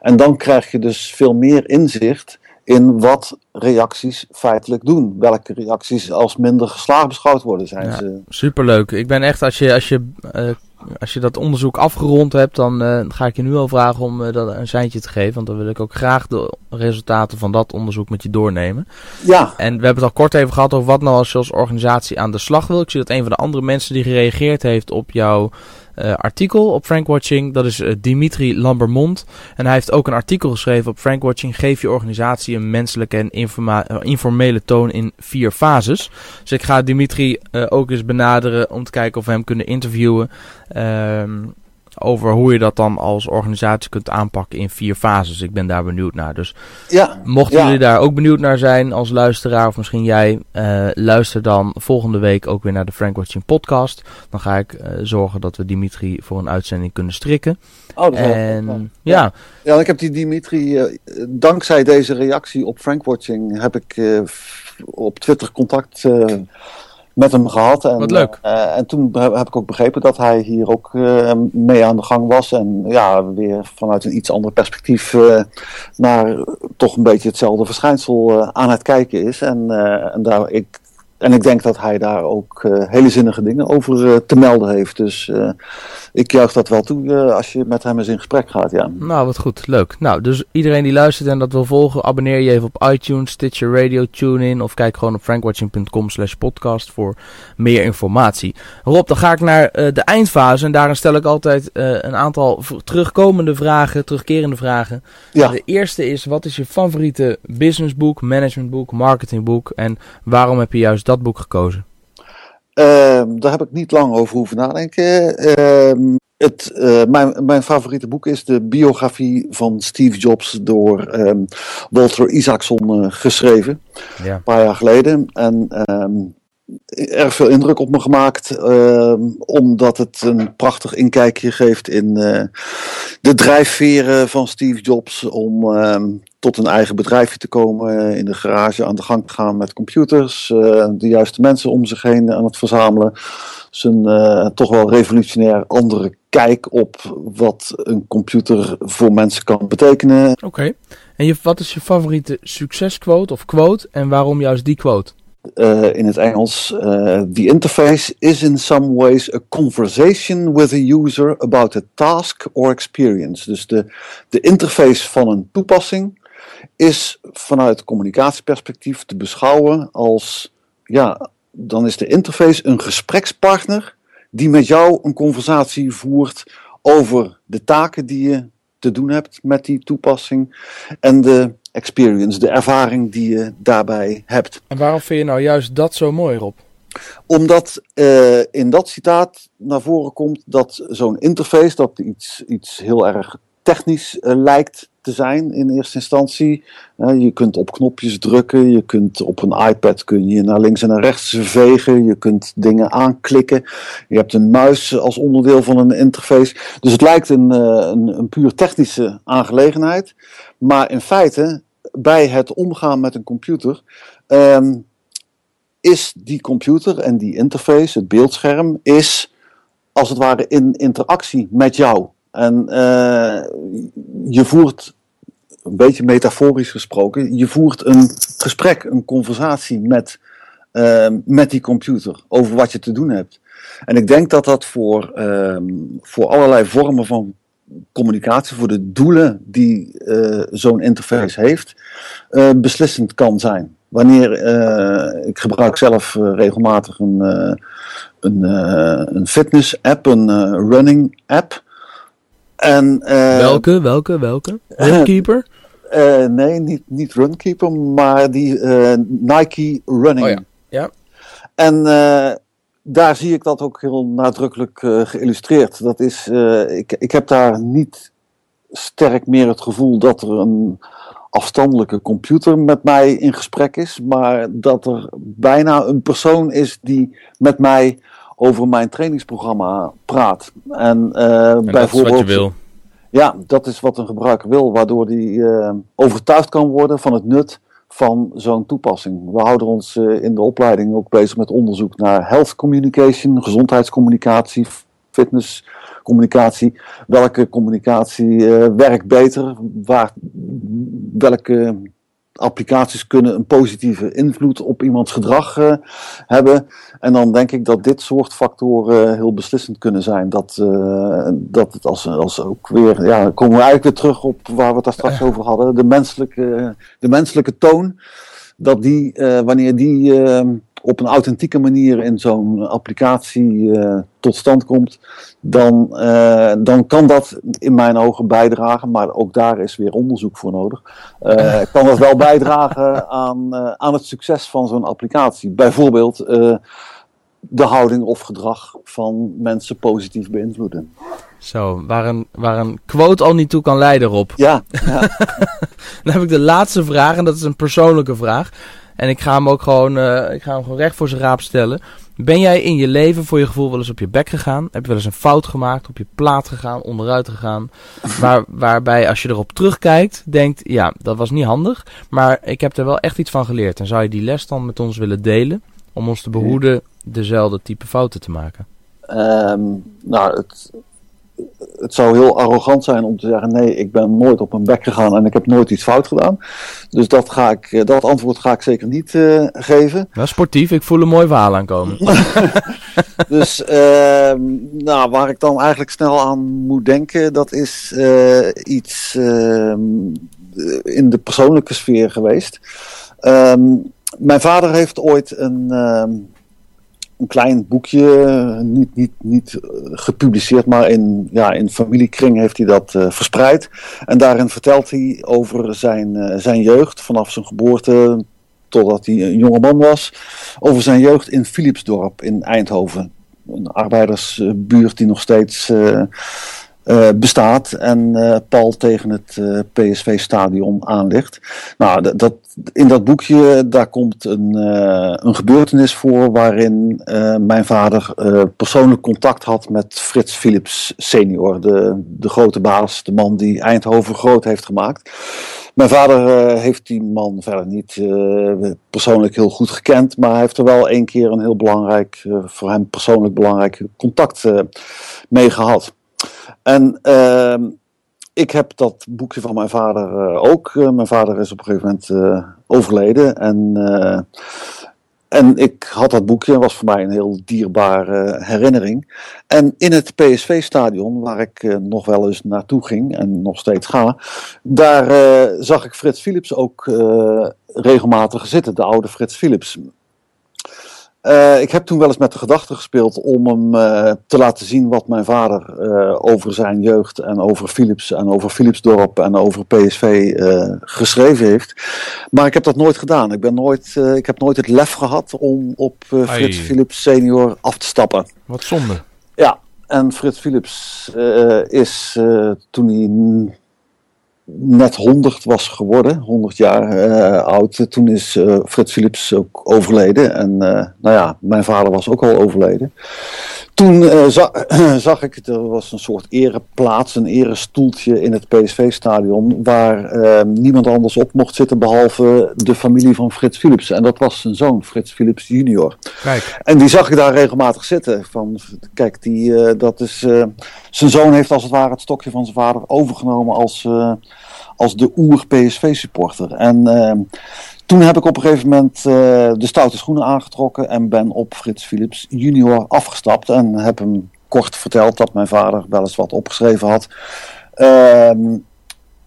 En dan krijg je dus veel meer inzicht in wat reacties feitelijk doen. Welke reacties als minder geslaagd beschouwd worden. Zijn ja, ze... Superleuk. Ik ben echt, als je, als je uh, als je dat onderzoek afgerond hebt, dan uh, ga ik je nu al vragen om uh, dat een seintje te geven. Want dan wil ik ook graag de resultaten van dat onderzoek met je doornemen. Ja. En we hebben het al kort even gehad over wat nou als je als organisatie aan de slag wil. Ik zie dat een van de andere mensen die gereageerd heeft op jouw uh, artikel op Frankwatching. Dat is uh, Dimitri Lambermont. En hij heeft ook een artikel geschreven op Frankwatching. Geef je organisatie een menselijke en uh, informele toon in vier fases. Dus ik ga Dimitri ook eens benaderen om te kijken of we hem kunnen interviewen. Ehm, over hoe je dat dan als organisatie kunt aanpakken in vier fases. Ik ben daar benieuwd naar. Dus ja, mochten jullie daar ook benieuwd naar zijn als luisteraar, of misschien jij, uh, luister dan volgende week ook weer naar de Frank Watching podcast. Dan ga ik uh, zorgen dat we Dimitri voor een uitzending kunnen strikken. Oh, dat en, ja. ja. Ja, ik heb die Dimitri, uh, dankzij deze reactie op Frank Watching, heb ik op Twitter contact met hem gehad. En, Wat leuk. Uh, en toen heb ik ook begrepen dat hij hier ook uh, mee aan de gang was. En ja, weer vanuit een iets ander perspectief uh, naar toch een beetje hetzelfde verschijnsel aan het kijken is. En, en daar, ik en ik denk dat hij daar ook uh, hele zinnige dingen over uh, te melden heeft. Dus uh, ik juich dat wel toe als je met hem eens in gesprek gaat, ja. Nou, wat goed. Leuk. Nou, dus iedereen die luistert en dat wil volgen, abonneer je even op iTunes, Stitcher Radio, TuneIn of kijk gewoon op frankwatching.com slash podcast voor meer informatie. Rob, dan ga ik naar de eindfase en daarin stel ik altijd een aantal terugkomende vragen, terugkerende vragen. Ja. De eerste is, wat is je favoriete businessboek, managementboek, marketingboek en waarom heb je juist dat boek gekozen? Ehm, daar heb ik niet lang over hoeven nadenken. Ehm, het, uh, mijn, mijn favoriete boek is de biografie van Steve Jobs door um, Walter Isaacson uh, geschreven. Ja. Een paar jaar geleden. En erg veel indruk op me gemaakt, omdat het een prachtig inkijkje geeft in uh, de drijfveren van Steve Jobs om tot een eigen bedrijfje te komen, eh, in de garage aan de gang te gaan met computers, eh, de juiste mensen om zich heen aan het verzamelen. Zijn uh, toch wel revolutionair andere kijk op wat een computer voor mensen kan betekenen. Oké, en je, wat is je favoriete succesquote of quote en waarom juist die quote? Uh, in het Engels. The interface is in some ways a conversation with a user about a task or experience. Dus de, de interface van een toepassing is vanuit communicatieperspectief te beschouwen als, ja, dan is de interface een gesprekspartner die met jou een conversatie voert over de taken die je te doen hebt met die toepassing en de experience, de ervaring die je daarbij hebt. En waarom vind je nou juist dat zo mooi, Rob? Omdat uh, in dat citaat naar voren komt dat zo'n interface, dat iets, iets heel erg technisch uh, lijkt te zijn in eerste instantie. Uh, je kunt op knopjes drukken, je kunt op een iPad kun je naar links en naar rechts vegen, je kunt dingen aanklikken. Je hebt een muis als onderdeel van een interface. Dus het lijkt een, uh, een, een puur technische aangelegenheid. Maar in feite, bij het omgaan met een computer, um, is die computer en die interface, het beeldscherm, is als het ware in interactie met jou. En uh, je voert, een beetje metaforisch gesproken, je voert een gesprek, een conversatie met, uh, met die computer over wat je te doen hebt. En ik denk dat dat voor, uh, voor allerlei vormen van communicatie, voor de doelen die uh, zo'n interface heeft, uh, beslissend kan zijn. Wanneer uh, ik gebruik zelf regelmatig een, een, een fitness app, een running app. En, welke, welke, welke? Runkeeper? nee, niet, niet Runkeeper, maar die Nike Running. Oh ja. ja. En daar zie ik dat ook heel nadrukkelijk geïllustreerd. Dat is, ik, ik heb daar niet sterk meer het gevoel dat er een afstandelijke computer met mij in gesprek is, maar dat er bijna een persoon is die met mij over mijn trainingsprogramma praat. En, en bijvoorbeeld. Dat is wat je wil. Ja, dat is wat een gebruiker wil, waardoor die overtuigd kan worden van het nut van zo'n toepassing. We houden ons uh, in de opleiding ook bezig met onderzoek naar health communication, gezondheidscommunicatie, fitnesscommunicatie. Welke communicatie uh, werkt beter? Waar, welke applicaties kunnen een positieve invloed op iemands gedrag uh, hebben. En dan denk ik dat dit soort factoren heel beslissend kunnen zijn. Dat, uh, dat het als, als ook weer, ja, komen we eigenlijk weer terug op waar we het daar straks over hadden. De menselijke, de menselijke toon. Dat die, uh, wanneer die op een authentieke manier in zo'n applicatie uh, tot stand komt, dan, uh, dan kan dat in mijn ogen bijdragen, maar ook daar is weer onderzoek voor nodig. Uh, kan dat wel bijdragen aan, aan het succes van zo'n applicatie? Bijvoorbeeld de houding of gedrag van mensen positief beïnvloeden. Zo, waar een, waar een quote al niet toe kan leiden, Rob. Ja. ja. Dan heb ik de laatste vraag en dat is een persoonlijke vraag. En ik ga hem ook gewoon, uh, ik ga hem gewoon recht voor zijn raap stellen. Ben jij in je leven voor je gevoel wel eens op je bek gegaan? Heb je wel eens een fout gemaakt, op je plaat gegaan, onderuit gegaan? Waar, waarbij als je erop terugkijkt, denkt, ja, dat was niet handig. Maar ik heb er wel echt iets van geleerd. En zou je die les dan met ons willen delen? Om ons te behoeden dezelfde type fouten te maken? Um, nou, het, het zou heel arrogant zijn om te zeggen: nee, ik ben nooit op mijn bek gegaan en ik heb nooit iets fout gedaan. Dus dat, ga ik, eh, dat antwoord ga ik zeker niet uh, geven. Nou, sportief, ik voel een mooi verhaal aankomen. dus uh, nou, waar ik dan eigenlijk snel aan moet denken, dat is uh, iets ehm, in de persoonlijke sfeer geweest. Ehm, mijn vader heeft ooit een een klein boekje, niet, niet, niet eh, gepubliceerd, maar in, ja, in familiekring heeft hij dat uh, verspreid. En daarin vertelt hij over zijn, zijn jeugd, vanaf zijn geboorte totdat hij een jonge man was, over zijn jeugd in Philipsdorp in Eindhoven. Een arbeidersbuurt die nog steeds bestaat en uh, pal tegen het uh, PSV-stadion aan ligt. Nou, dat, in dat boekje daar komt een, een gebeurtenis voor waarin mijn vader persoonlijk contact had met Frits Philips senior, de, de grote baas, de man die Eindhoven groot heeft gemaakt. Mijn vader heeft die man verder niet persoonlijk heel goed gekend, maar hij heeft er wel één keer een heel belangrijk, voor hem persoonlijk belangrijk contact mee gehad. En uh, ik heb dat boekje van mijn vader uh, ook. Uh, mijn vader is op een gegeven moment uh, overleden. En, en ik had dat boekje, was voor mij een heel dierbare herinnering. En in het PSV-stadion, waar ik nog wel eens naartoe ging en nog steeds ga, daar zag ik Frits Philips ook regelmatig zitten, de oude Frits Philips. Uh, ik heb toen wel eens met de gedachte gespeeld om hem uh, te laten zien wat mijn vader uh, over zijn jeugd en over Philips en over Philipsdorp en over PSV geschreven heeft. Maar ik heb dat nooit gedaan. Ik, ben nooit, ik heb nooit het lef gehad om op Frits Philips senior af te stappen. Wat zonde. Ja, en Frits Philips is toen hij net 100 was geworden, 100 jaar uh, oud. Toen is uh, Philips ook overleden. En uh, nou ja, mijn vader was ook al overleden. Toen za zag ik, er was een soort ereplaats, een erestoeltje in het PSV-stadion, waar niemand anders op mocht zitten behalve de familie van Frits Philips. En dat was zijn zoon, Frits Philips junior. Kijk. En die zag ik daar regelmatig zitten. Van, kijk, die, dat is, zijn zoon heeft als het ware het stokje van zijn vader overgenomen als als de oer-PSV-supporter. En uh, toen heb ik op een gegeven moment uh, de stoute schoenen aangetrokken en ben op Frits Philips junior afgestapt. En heb hem kort verteld dat mijn vader wel eens wat opgeschreven had. Uh,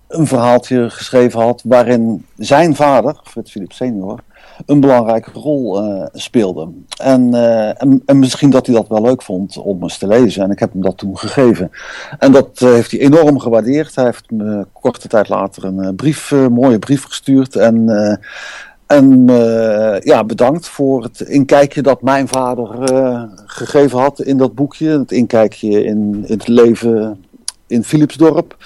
een verhaaltje geschreven had waarin zijn vader, Frits Philips senior, een belangrijke rol uh, speelde. En, uh, en, en, misschien dat hij dat wel leuk vond om eens te lezen. En ik heb hem dat toen gegeven. En dat uh, heeft hij enorm gewaardeerd. Hij heeft me korte tijd later een brief, mooie brief gestuurd. En, en ja, bedankt voor het inkijkje dat mijn vader gegeven had in dat boekje. Het inkijkje in, in het leven in Philipsdorp.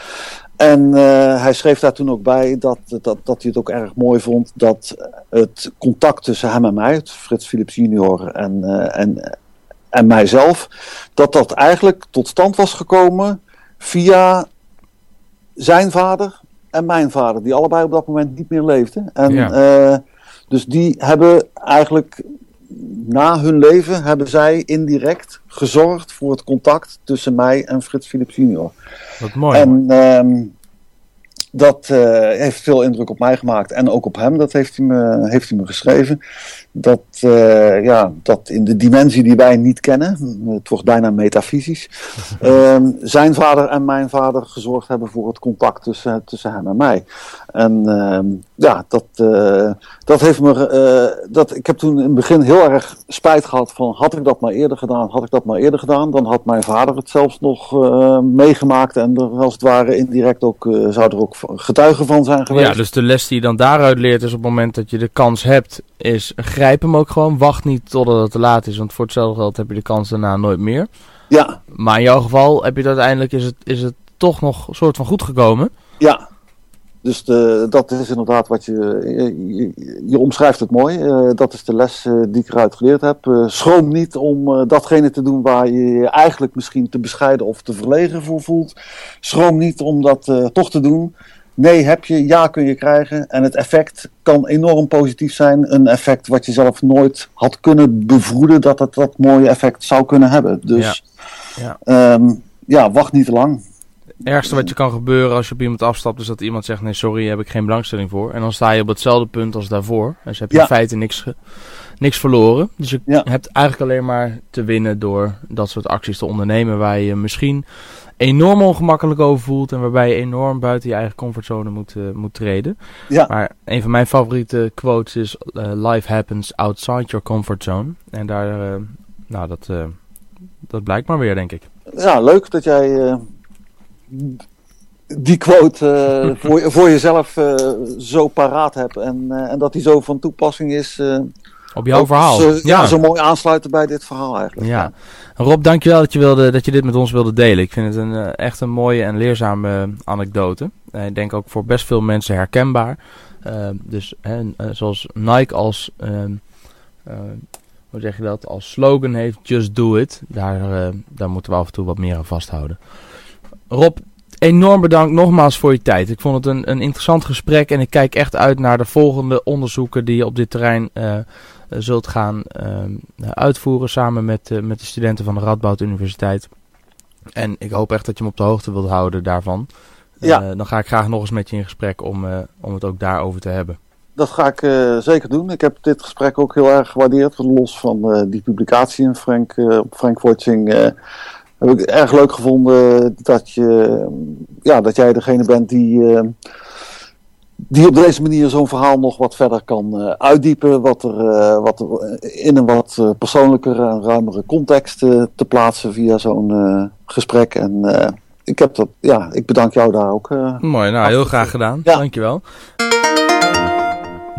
En uh, hij schreef daar toen ook bij dat, dat, dat hij het ook erg mooi vond dat het contact tussen hem en mij, Frits Philips junior en, uh, en, en mijzelf, dat dat eigenlijk tot stand was gekomen via zijn vader en mijn vader, die allebei op dat moment niet meer leefden. En, ja. uh, dus die hebben eigenlijk na hun leven hebben zij indirect gezorgd voor het contact tussen mij en Frits Philips junior. Wat mooi. En um, dat uh, heeft veel indruk op mij gemaakt en ook op hem. Dat heeft hij me, heeft hij me geschreven. Dat, uh, ja, dat in de dimensie die wij niet kennen, het wordt bijna metafysisch, uh, zijn vader en mijn vader gezorgd hebben voor het contact tussen, tussen hem en mij. En ehm, ja, dat, uh, dat heeft me. dat, ik heb toen in het begin heel erg spijt gehad van had ik dat maar eerder gedaan, had ik dat maar eerder gedaan, dan had mijn vader het zelfs nog meegemaakt en er als het ware indirect ook zou er ook getuige van zijn geweest. Ja, dus de les die je dan daaruit leert is op het moment dat je de kans hebt, is grijp hem ook gewoon. Wacht niet totdat het te laat is, want voor hetzelfde geld heb je de kans daarna nooit meer. Ja. Maar in jouw geval heb je het uiteindelijk, is het, is het toch nog een soort van goed gekomen? Ja, dus de, dat is inderdaad wat je, je, je omschrijft het mooi. Uh, dat is de les uh, die ik eruit geleerd heb. Uh, schroom niet om datgene te doen waar je je eigenlijk misschien te bescheiden of te verlegen voor voelt. Schroom niet om dat toch te doen. Nee heb je, ja kun je krijgen. En het effect kan enorm positief zijn. Een effect wat je zelf nooit had kunnen bevroeden dat het dat mooie effect zou kunnen hebben. Dus ja, ja. Um, ja wacht niet te lang. Het ergste wat je kan gebeuren als je op iemand afstapt is dat iemand zegt: Nee, sorry, heb ik geen belangstelling voor. En dan sta je op hetzelfde punt als daarvoor. Dus heb je in feite niks, niks verloren. Dus je hebt eigenlijk alleen maar te winnen door dat soort acties te ondernemen waar je misschien enorm ongemakkelijk over voelt en waarbij je enorm buiten je eigen comfortzone moet, uh, moet treden. Ja. Maar een van mijn favoriete quotes is: uh, Life happens outside your comfort zone. En daar, uh, nou, dat, dat blijkt maar weer, denk ik. Ja, leuk dat jij die quote voor, voor jezelf zo paraat hebt en, en dat die zo van toepassing is. Op jouw verhaal. Zo, ja. zo mooi aansluiten bij dit verhaal eigenlijk. Ja. Rob, dankjewel dat je, wilde, dat je dit met ons wilde delen. Ik vind het een, eh, echt een mooie en leerzame anekdote. Uh, ik denk ook voor best veel mensen herkenbaar. Uh, dus zoals Nike als, ehm, hoe zeg je dat, als slogan heeft, just do it. Daar, daar moeten we af en toe wat meer aan vasthouden. Rob, enorm bedankt nogmaals voor je tijd. Ik vond het een, een interessant gesprek en ik kijk echt uit naar de volgende onderzoeken die je op dit terrein eh, zult gaan ehm, uitvoeren samen met, eh, met de studenten van de Radboud Universiteit. En ik hoop echt dat je me op de hoogte wilt houden daarvan. Ja. Eh, dan ga ik graag nog eens met je in gesprek om, om het ook daarover te hebben. Dat ga ik zeker doen. Ik heb dit gesprek ook heel erg gewaardeerd. Los van die publicatie in Frank, Frank Watching heb ik erg leuk gevonden dat, je, ja, dat jij degene bent die die op deze manier zo'n verhaal nog wat verder kan uh, uitdiepen, wat er, uh, wat er in een wat uh, persoonlijkere en ruimere context te plaatsen via zo'n gesprek. En ik, heb dat, ja, ik bedank jou daar ook. Mooi, nou heel graag gedaan. Ja. Dankjewel.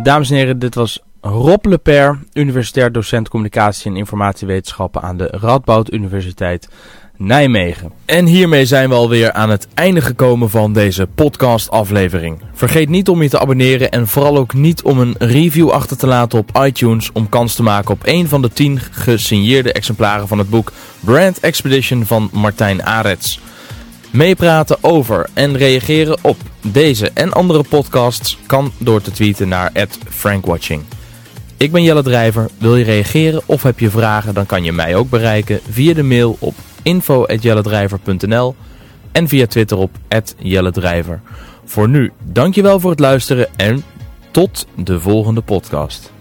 Dames en heren, dit was Rob Leper, universitair docent communicatie en informatiewetenschappen aan de Radboud Universiteit Nijmegen. En hiermee zijn we alweer aan het einde gekomen van deze podcast-aflevering. Vergeet niet om je te abonneren en vooral ook niet om een review achter te laten op iTunes om kans te maken op een van de 10 gesigneerde exemplaren van het boek Brand Expedition van Martijn Arets. Meepraten over en reageren op deze en andere podcasts kan door te tweeten naar @frankwatching. Ik ben Jelle Drijver. Wil je reageren of heb je vragen, dan kan je mij ook bereiken via de mail op info.jelledrijver.nl en via Twitter op @jelledrijver. Voor nu, dankjewel voor het luisteren en tot de volgende podcast.